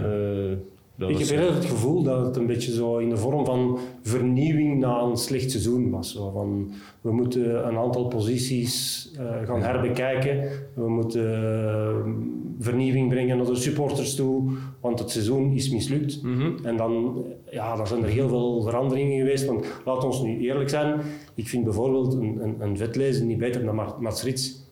dat Ik heb eerder het gevoel dat het een beetje zo in de vorm van vernieuwing na een slecht seizoen was. Zo van, we moeten een aantal posities eh, gaan herbekijken. We moeten eh, vernieuwing brengen naar de supporters toe, want het seizoen is mislukt. Mhm. En dan, ja, dan zijn er heel veel veranderingen geweest. Want laat ons nu eerlijk zijn. Ik vind bijvoorbeeld een, een, een vetlezer niet beter dan Mats Rits.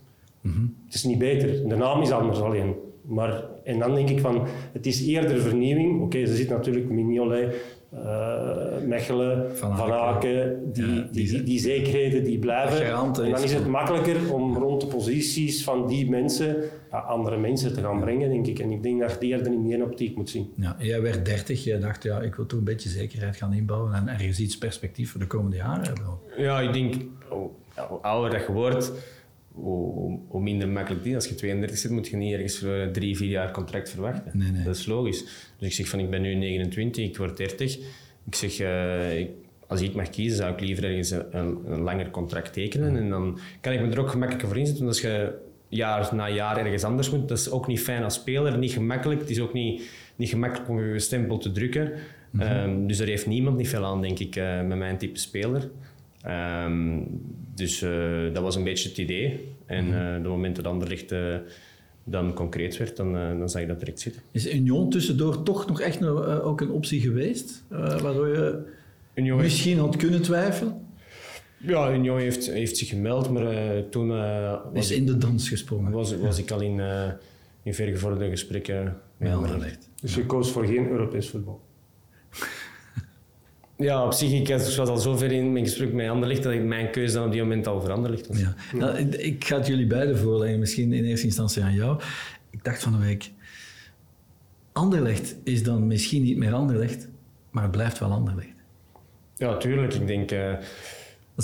Het is niet beter. De naam is anders alleen. Maar, en dan denk ik van, het is eerder vernieuwing. Oké, ze zit natuurlijk Mignolet, eh Mechelen, Van Van, Aken. Aken, die, Ja, die, die zekerheden die blijven. En dan is- het makkelijker om rond de posities van die mensen ja, andere mensen te gaan brengen, denk ik. En ik denk dat je die eerder in die optiek moet zien. Ja, jij werd 30, jij dacht ja, ik wil toch een beetje zekerheid gaan inbouwen en ergens iets perspectief voor de komende jaren hebben. Ja, ik denk, hoe hoe ouder dat je wordt, hoe, minder makkelijk die. Als je 32 zit, moet je niet ergens voor eh, drie, vier jaar contract verwachten. Nee, nee. Dat is logisch. Dus ik zeg van, ik ben nu 29, ik word 30. Ik zeg, eh, ik- als ik mag kiezen, zou ik liever ergens een, een, een langer contract tekenen. En dan kan ik me er ook gemakkelijker voor inzetten. Want als je jaar na jaar ergens anders moet, dat is ook niet fijn als speler, niet gemakkelijk. Het is ook niet, niet gemakkelijk om je stempel te drukken. Ehm, dus daar heeft niemand niet veel aan, denk ik, eh, met mijn type speler. Ehm, dus eh, dat was een beetje het idee. En eh de moment dat Anderlecht eh, dan concreet werd, dan, eh, dan zag je dat direct zitten. Is Union tussendoor toch nog echt een, eh, ook een optie geweest? eh, waardoor je Union heeft- misschien had kunnen twijfelen? Ja, Union heeft, heeft zich gemeld, maar uh, toen uh, was, in de dans gesprongen. Was, was ik al in, uh, in vergevorderde gesprekken met Anderlecht. Dus je koos voor geen Europees voetbal? Ja, op zich, ik was al zo ver in mijn gesprek met Anderlecht dat ik mijn keuze dan op die moment al veranderd was. Ja. Nou, ik ga het jullie beiden voorleggen, misschien in eerste instantie aan jou. Ik dacht van de week, Anderlecht is dan misschien niet meer Anderlecht, maar het blijft wel Anderlecht. Ja, tuurlijk. Ik denk... Uh...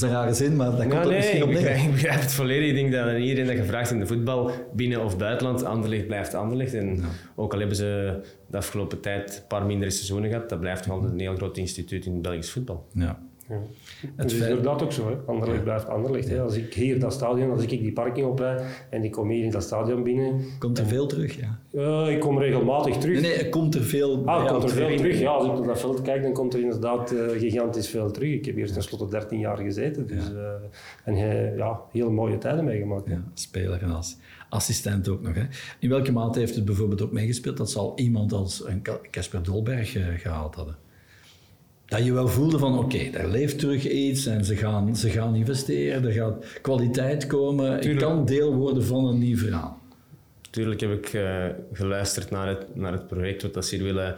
Dat is een rare zin, maar dat komt nee, misschien op neer. Ik begrijp het volledig. Ik denk dat iedereen dat gevraagd in de voetbal, binnen of buitenland, Anderlecht blijft Anderlecht. En ook al hebben ze de afgelopen tijd een paar mindere seizoenen gehad, dat blijft nog altijd een heel groot instituut in het Belgisch voetbal. Ja. Ja. Het is inderdaad ook zo. Hè. Anderlecht blijft Anderlecht. Hè. Als ik hier dat stadion, als ik die parking oprijd en ik kom hier in dat stadion binnen... Komt er veel terug, ja? Uh, ik kom regelmatig terug. Nee, nee komt er veel... Ah, komt er veel terug. Ja, als ik op dat veld kijk, dan komt er inderdaad uh, gigantisch veel terug. Ik heb hier tenslotte 13 jaar gezeten. Dus. Uh, en ja, heel mooie tijden meegemaakt. Ja, speler en als assistent ook nog. Hè. In welke mate heeft het bijvoorbeeld ook meegespeeld dat zal iemand als Casper Dolberg gehaald hadden? Dat je wel voelde van oké, okay, daar leeft terug iets en ze gaan, ze gaan investeren, er gaat kwaliteit komen. Ik kan deel worden van een nieuw verhaal. Tuurlijk heb ik uh, geluisterd naar het, naar het project, wat dat ze hier willen,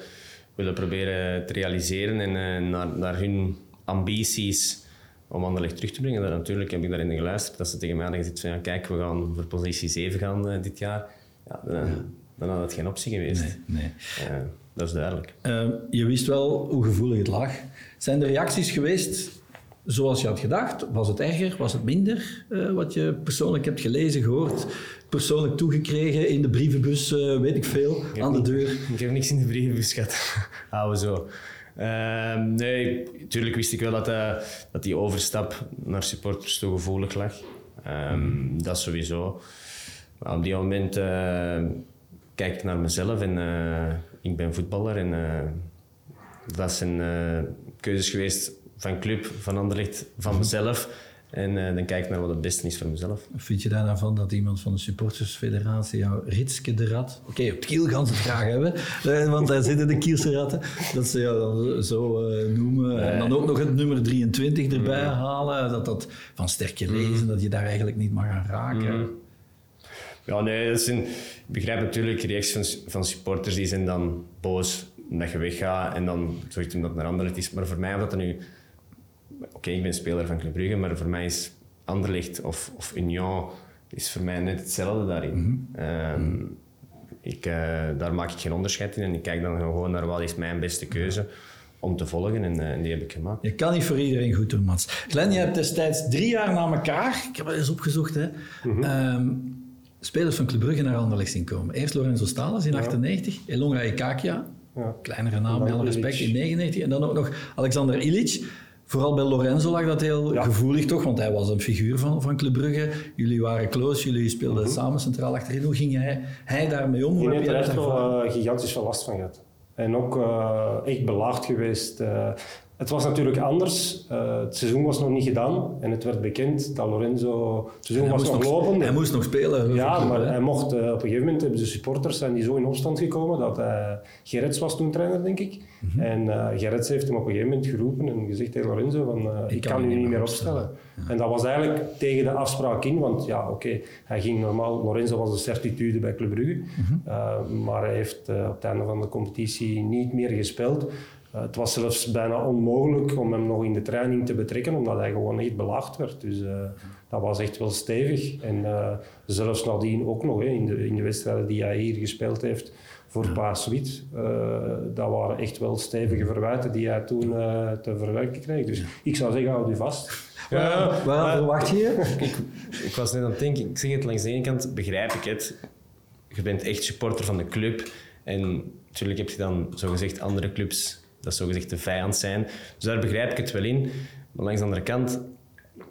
willen proberen te realiseren en uh, naar, naar hun ambities om Anderlecht terug te brengen. Dat, natuurlijk heb ik daarin geluisterd, dat ze tegen mij hadden gezegd van ja, kijk, we gaan voor positie 7 gaan uh, dit jaar. Ja, dan, ja. dan, had het geen optie geweest. Nee, nee dat is duidelijk. Uh, je wist wel hoe gevoelig het lag. Zijn er reacties geweest zoals je had gedacht? Was het erger? Was het minder? Uh, wat je persoonlijk hebt gelezen, gehoord, persoonlijk toegekregen in de brievenbus, uh, weet ik veel, ik aan de deur? *laughs* Ik heb niks in de brievenbus gehad. *laughs* Houden zo. Ehm, nee, natuurlijk wist ik wel dat, uh, dat die overstap naar supporters te gevoelig lag. Um, Dat sowieso. Maar op die moment kijk ik naar mezelf en ik ben voetballer en uh, dat zijn uh, keuzes geweest van club, van Anderlecht, van mhm. mezelf. En uh, dan kijk ik naar wat het beste is voor mezelf. Vind je daar nou van dat iemand van de supportersfederatie jou Ritske de Rat... Oké, okay, op het kiel gaan ze het graag hebben, *laughs* want daar zitten de Kielse ratten. Dat ze jou dan zo uh, noemen. En dan ook nog het nummer 23 erbij mm. halen. Dat dat van sterke mhm. lezen, dat je daar eigenlijk niet mag aan raken. Ja, nee, dat zijn, begrijp natuurlijk reacties van, van supporters die zijn dan boos dat je weggaat en dan zorgt hem dat naar Anderlecht is. Maar voor mij, omdat dat nu... Oké, ik ben speler van Club Brugge, maar voor mij is Anderlecht of, of Union is voor mij net hetzelfde daarin. Mm -hmm. ik, uh, daar maak ik geen onderscheid in en ik kijk dan gewoon naar wat is mijn beste keuze om te volgen en, uh, die heb ik gemaakt. Je kan niet voor iedereen goed doen, Mats. Glenn, je hebt destijds drie jaar na elkaar, ik heb het eens opgezocht, hè, mm -hmm spelers van Club Brugge naar Anderlecht zien komen. Eerst Lorenzo Stalas in 1998, ja. Elonga Ikakia, ja. kleinere naam met alle respect, in 99. En dan ook nog Alexander Ilic. Vooral bij Lorenzo lag dat heel gevoelig toch, want hij was een figuur van, van Club Brugge. Jullie waren close, jullie speelden mhm. samen centraal achterin. Hoe ging hij, hij daarmee om? Hij heeft er echt wel uh, gigantisch veel last van gehad. En ook uh, echt belaagd geweest. Het was natuurlijk anders. Uh, het seizoen was nog niet gedaan en het werd bekend dat Lorenzo. Het seizoen was nog, lopen. Hij moest nog spelen. Ja, maar hij mocht. Uh, op een gegeven moment hebben de supporters zijn die zo in opstand gekomen dat uh, Gerrits was toen trainer, denk ik. Mm -hmm. En uh, Gerrits heeft hem op een gegeven moment geroepen en gezegd tegen Lorenzo: van, ik, ik, kan, u niet meer opstellen. Ja. En dat was eigenlijk tegen de afspraak in, want ja, oké, okay, hij ging normaal. Lorenzo was een certitude bij Club Brugge, mm -hmm. maar hij heeft op het einde van de competitie niet meer gespeeld. Uh, het was zelfs bijna onmogelijk om hem nog in de training te betrekken, omdat hij gewoon niet belaagd werd. Dus uh, dat was echt wel stevig. En uh, zelfs nadien ook nog, hè, in, de, in de wedstrijden die hij hier gespeeld heeft voor ja. Paas Wit, dat waren echt wel stevige verwijten die hij toen te verwerken kreeg. Dus ik zou zeggen, houd u vast. Ja, Waar verwacht je? *laughs* ik, ik was net aan het denken, ik zeg het langs de ene kant, begrijp ik het. Je bent echt supporter van de club. En natuurlijk heb je dan zogezegd andere clubs dat zogezegd de vijand zijn. Dus daar begrijp ik het wel in. Maar langs de andere kant,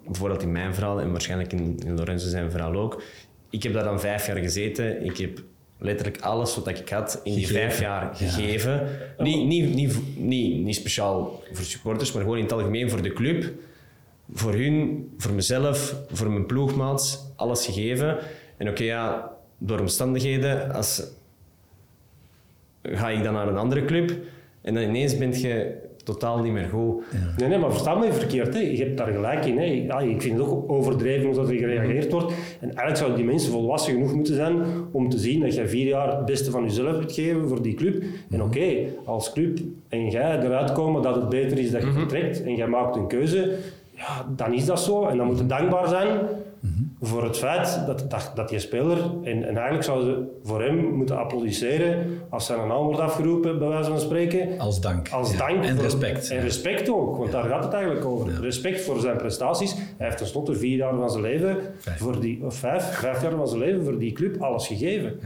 bijvoorbeeld in mijn verhaal en waarschijnlijk in, in Lorenzo zijn verhaal ook, ik heb daar dan vijf jaar gezeten. Ik heb letterlijk alles wat ik had in die vijf jaar gegeven. Niet, niet, niet, niet, niet speciaal voor supporters, maar gewoon in het algemeen voor de club. Voor hun, voor mezelf, voor mijn ploegmaats, alles gegeven. En oké, ja, door omstandigheden, als, ga ik dan naar een andere club en dan ineens ben je totaal niet meer goed. Nee, nee, maar versta me verkeerd. Hè. Je hebt daar gelijk in. Hè. Ja, ik vind het ook overdreven hoe dat er gereageerd wordt. En eigenlijk zouden die mensen volwassen genoeg moeten zijn om te zien dat jij vier jaar het beste van jezelf hebt gegeven voor die club. En oké, als club en jij eruit komen dat het beter is dat je vertrekt en jij maakt een keuze, ja, dan is dat zo. En dan moet je dankbaar zijn voor het feit dat, dat, dat die speler, en, en eigenlijk zouden ze voor hem moeten applaudisseren als zijn naam wordt afgeroepen, bij wijze van spreken. Als dank. Als Ja. dank. En voor- respect. En ja. respect ook, want daar gaat het eigenlijk over. Respect voor zijn prestaties. Hij heeft tenslotte vier jaar van zijn leven, Vijf. voor die, of vijf, vijf jaar van zijn leven voor die club alles gegeven.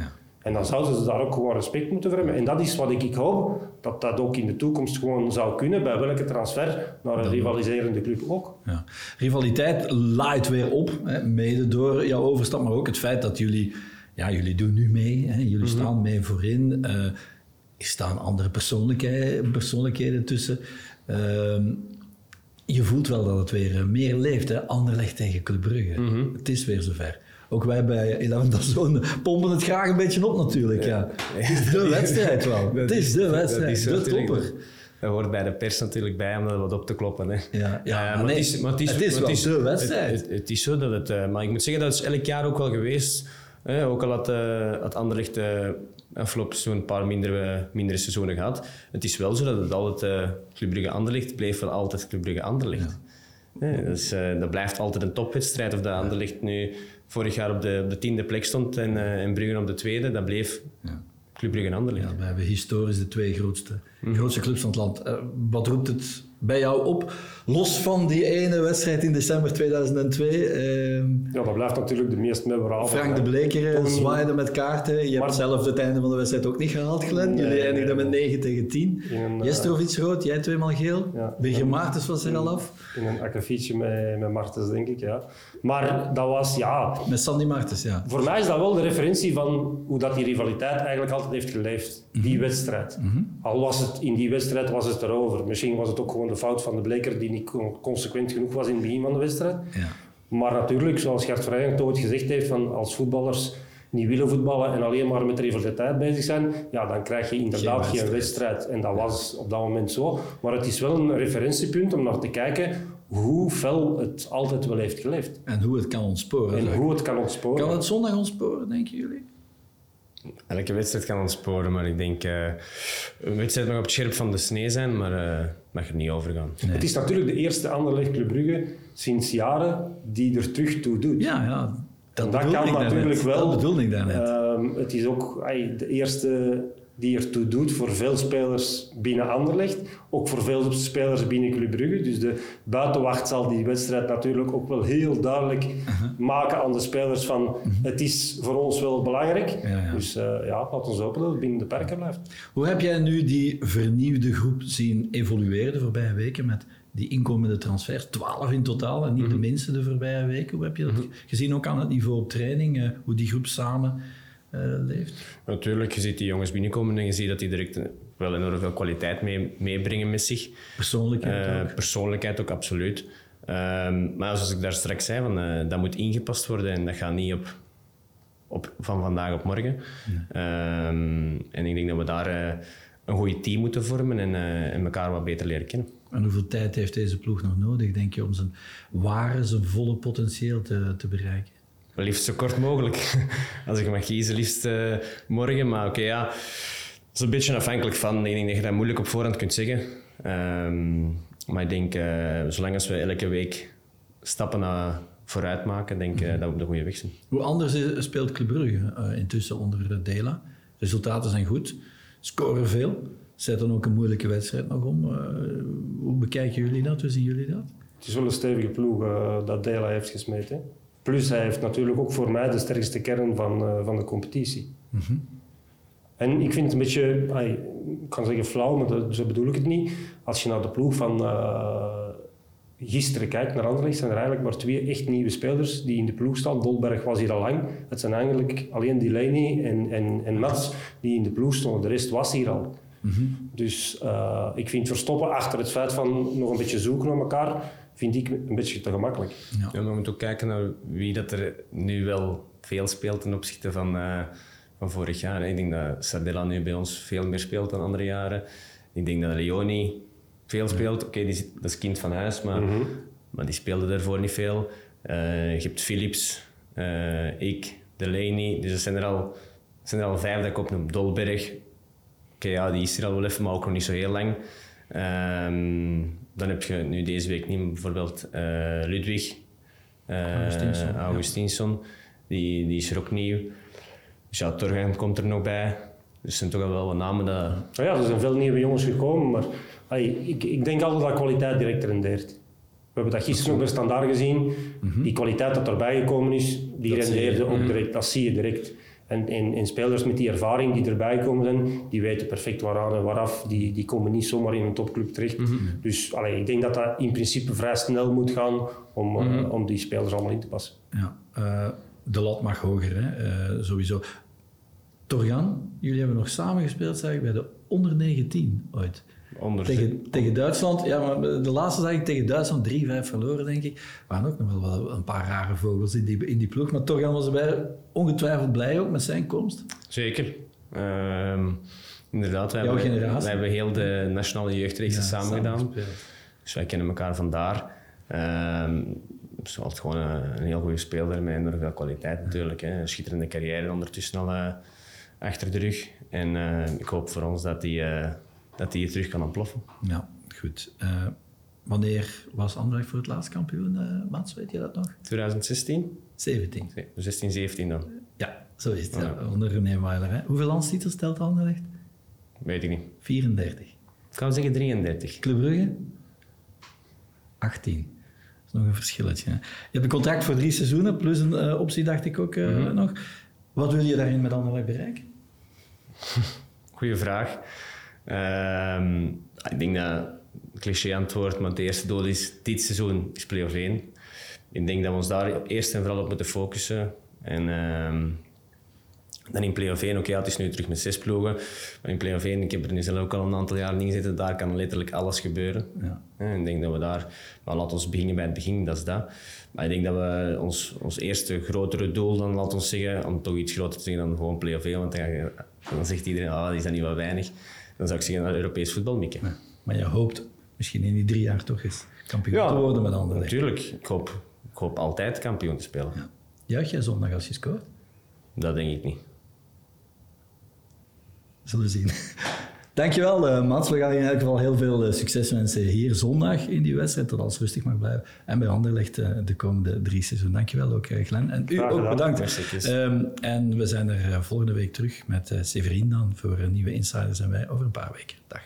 En dan zouden ze daar ook gewoon respect moeten voor hebben. En dat is wat ik, ik hoop, dat dat ook in de toekomst gewoon zou kunnen, bij welke transfer naar een rivaliserende club ook. Ja. Rivaliteit laait weer op, hè, mede door jouw overstap, maar ook het feit dat jullie, ja, jullie doen nu mee, hè, jullie staan mee voorin. eh, er staan andere persoonlijkheden, persoonlijkheden tussen. Ehm, je voelt wel dat het weer eh, meer leeft, hè? Anderlecht tegen Club Brugge. Het is weer zover. Ook wij bij Eleven *laughs* Dazone pompen het graag een beetje op natuurlijk. Ja. Het is de wedstrijd wel. *laughs* Het is de wedstrijd, de natuurlijk- topper. Dat hoort bij de pers natuurlijk bij om dat wat op te kloppen. Hè. Ja, ja, Eh, maar nee, het is, maar het is, het is de wedstrijd. Het, is zo dat het... eh, maar ik moet zeggen, dat is elk jaar ook wel geweest. Hè, ook al had, eh had Anderlecht eh afgelopen seizoen een paar mindere, mindere seizoenen gehad. Het is wel zo dat het altijd uh, Club Brugge Anderlecht bleef wel altijd Club Brugge Anderlecht. Hè, dus, eh, dat blijft altijd een topwedstrijd. Of dat Anderlecht nu vorig jaar op de, op de tiende plek stond en, eh en Brugge op de tweede, dat bleef Ja. Club Brugge Anderlecht. Ja, we hebben historisch de twee grootste, grootste clubs van het land. Eh, wat roept het bij jou op? Los van die ene wedstrijd in december 2002. eh, Ja, dat blijft natuurlijk de meest memorabele. Frank de. Bleker Toen- zwaaide met kaarten. Je Maar- hebt zelf het einde van de wedstrijd ook niet gehaald, Glenn. Jullie nee, eindigden met nee. 9 tegen 10. In een, eh, Jestrovic rood, jij tweemaal geel. Ja. Birger Maartens was er al af. In een akkefietje met, met Martens, denk ik, ja. Maar dat was, ja... Met Sandy Martens, ja. Voor mij is dat wel de referentie van hoe dat die rivaliteit eigenlijk altijd heeft geleefd. Die wedstrijd. Al was het in die wedstrijd was het erover. Misschien was het ook gewoon de fout van de Bleker die niet con- consequent genoeg was in het begin van de wedstrijd. ja. Maar natuurlijk, zoals Gert Verheijen ooit gezegd heeft, van als voetballers niet willen voetballen en alleen maar met rivaliteit bezig zijn, ja, dan krijg je inderdaad Geen geen wedstrijd. En dat was op dat moment zo. Maar het is wel een referentiepunt om naar te kijken hoe fel het altijd wel heeft geleefd. En hoe het kan ontsporen. En hoe het kan ontsporen. Kan het zondag ontsporen, denken jullie? Elke wedstrijd kan ontsporen, maar ik denk eh een wedstrijd mag op het scherp van de snee zijn, maar eh mag er niet over gaan. Het is natuurlijk de eerste Anderlecht Club Brugge sinds jaren die er terug toe doet. Ja, ja. Dat, dat kan ik daarnet. natuurlijk wel. Dat bedoelde ik daarnet. Ehm, het is ook de eerste die ertoe doet voor veel spelers binnen Anderlecht. Ook voor veel spelers binnen Club Brugge. Dus de buitenwacht zal die wedstrijd natuurlijk ook wel heel duidelijk Uh-huh. maken aan de spelers van het is voor ons wel belangrijk. Ja, ja. Dus eh, ja, laten we hopen dat het binnen de perken blijft. Hoe heb jij nu die vernieuwde groep zien evolueren de voorbije weken met die inkomende transfers? Twaalf in totaal en niet Mhm. de minste de voorbije weken. Hoe heb je dat gezien ook aan het niveau op training? eh, hoe die groep samen leeft? Natuurlijk, je ziet die jongens binnenkomen en je ziet dat die direct eh, wel enorm veel kwaliteit mee, meebrengen met zich. Persoonlijkheid Eh, ook. persoonlijkheid ook, absoluut. Ehm, maar zoals ik daar straks zei, van, eh, dat moet ingepast worden en dat gaat niet op, op, van vandaag op morgen. Ehm, en ik denk dat we daar eh, een goede team moeten vormen en, eh, en elkaar wat beter leren kennen. En hoeveel tijd heeft deze ploeg nog nodig, denk je, om zijn ware, zijn volle potentieel te, te bereiken? Liefst zo kort mogelijk. *laughs* Als ik mag kiezen, liefst eh, morgen. Maar oké, ja. Dat is een beetje afhankelijk van. Ik denk dat je dat moeilijk op voorhand kunt zeggen. Ehm, maar ik denk, eh, zolang als we elke week stappen naar vooruit maken, denk ik eh, dat we op de goede weg zijn. Hoe anders is- speelt Club Brugge eh, intussen onder de Dela? Resultaten zijn goed, scoren veel. Zet dan ook een moeilijke wedstrijd nog om. Eh, hoe bekijken jullie dat? Hoe zien jullie dat? Het is wel een stevige ploeg dat Dela heeft gesmeten. Plus hij heeft natuurlijk ook voor mij de sterkste kern van, eh, van de competitie. En ik vind het een beetje, ik kan zeggen flauw, maar dat, zo bedoel ik het niet. Als je naar de ploeg van eh, gisteren kijkt, naar Anderlecht, zijn er eigenlijk maar twee echt nieuwe spelers die in de ploeg staan. Dolberg was hier al lang. Het zijn eigenlijk alleen Delaney en, en, en Mats die in de ploeg stonden. De rest was hier al. Dus eh, ik vind verstoppen achter het feit van nog een beetje zoeken naar elkaar, vind ik een beetje te gemakkelijk. Ja, maar we moeten ook kijken naar wie dat er nu wel veel speelt ten opzichte van, eh, van vorig jaar. Ik denk dat Sardella nu bij ons veel meer speelt dan andere jaren. Ik denk dat Leoni veel speelt. Oké, die dat is kind van huis, maar, maar die speelde daarvoor niet veel. Eh, je hebt Philips, uh, ik, Delaney. Dus dat zijn er al, zijn er al vijf dat ik opnoem. Dolberg. Oké, ja, die is er al wel even, maar ook nog niet zo heel lang. Ehm, dan heb je nu deze week niet bijvoorbeeld uh, Ludwig uh, Augustinsson. Die, die is er ook nieuw. Dus ja, Torgen komt er nog bij. Dus er zijn toch wel wat namen dat... Ja, er zijn veel nieuwe jongens gekomen, maar ik, ik denk altijd dat kwaliteit direct rendeert. We hebben dat gisteren nog bij Standaard gezien. Mhm. Die kwaliteit dat erbij gekomen is, die dat rendeerde ook mhm. direct. Dat zie je direct. En, en, spelers met die ervaring die erbij komen, die weten perfect waaraan en waaraf. Die, die komen niet zomaar in een topclub terecht. Mhm. Dus allee, ik denk dat dat in principe vrij snel moet gaan om, uh, om die spelers allemaal in te passen. Ja, uh, de lat mag hoger, hè? Uh, sowieso. Torgan, jullie hebben nog samen gespeeld, zeg ik, bij de onder 19 ooit. Onder tegen, tegen Duitsland, ja, maar de laatste zag ik tegen Duitsland 3-5 verloren, denk ik. Er waren ook nog wel een paar rare vogels in die, in die ploeg. Maar Torgan was erbij ongetwijfeld blij ook met zijn komst. Zeker. Uh, inderdaad, wij hebben, wij hebben heel de nationale jeugdreeks ja, samen gedaan. Dus wij kennen elkaar vandaar. Uh, is altijd gewoon een, een, heel goede speler met enorm veel kwaliteit natuurlijk. Hè. Een schitterende carrière ondertussen al uh, achter de rug. En uh, ik hoop voor ons dat hij dat hier terug kan ontploffen. Ja, goed. wanneer was Anderlecht voor het laatst kampioen, uh, Mats? Weet je dat nog? 2016? 17. 16, 17 dan. Ja, zo is het. Ja. Onder René Weiler. Hoeveel landstitels stelt Anderlecht? Weet ik niet. 34. Ik zou zeggen 33. Club Brugge? 18 nog een verschilletje. Je hebt een contract voor drie seizoenen, plus een uh, optie, dacht ik ook uh, mm -hmm. nog. Wat wil je daarin met Anderlecht bereiken? *laughs* Goeie vraag. Uh, ik denk dat cliché antwoord, maar het eerste doel is dit seizoen is play-off 1. Ik denk dat we ons daar eerst en vooral op moeten focussen. En ehm, dan in play-off 1, oké, okay, het is nu terug met zes ploegen. Maar in play-off 1, ik heb er nu zelf ook al een aantal jaar in gezeten, daar kan letterlijk alles gebeuren. Ja. En ik denk dat we daar, maar laten we beginnen bij het begin, dat is dat. Maar ik denk dat we ons, ons eerste grotere doel, dan laten we zeggen, om toch iets groter te zeggen dan gewoon play-off 1, want dan, dan zegt iedereen, ah, is dat niet wat weinig. Dan zou ik zeggen naar Europees voetbal mikken. Ja. Maar je hoopt misschien in die drie jaar toch eens kampioen ja, te worden met anderen. Natuurlijk, ik hoop, ik hoop altijd kampioen te spelen. Ja. Juich jij zondag als je scoort? Dat denk ik niet. Zullen we zien. Dankjewel, uh, Mats. We gaan je in elk geval heel veel uh, succes wensen hier zondag in die wedstrijd, dat alles rustig mag blijven. En bij Anderlecht uh, de komende drie seizoenen. Dankjewel ook, Glenn. En u ook bedankt. Um, en we zijn er volgende week terug met Severin dan voor nieuwe Insiders en wij over een paar weken. Dag.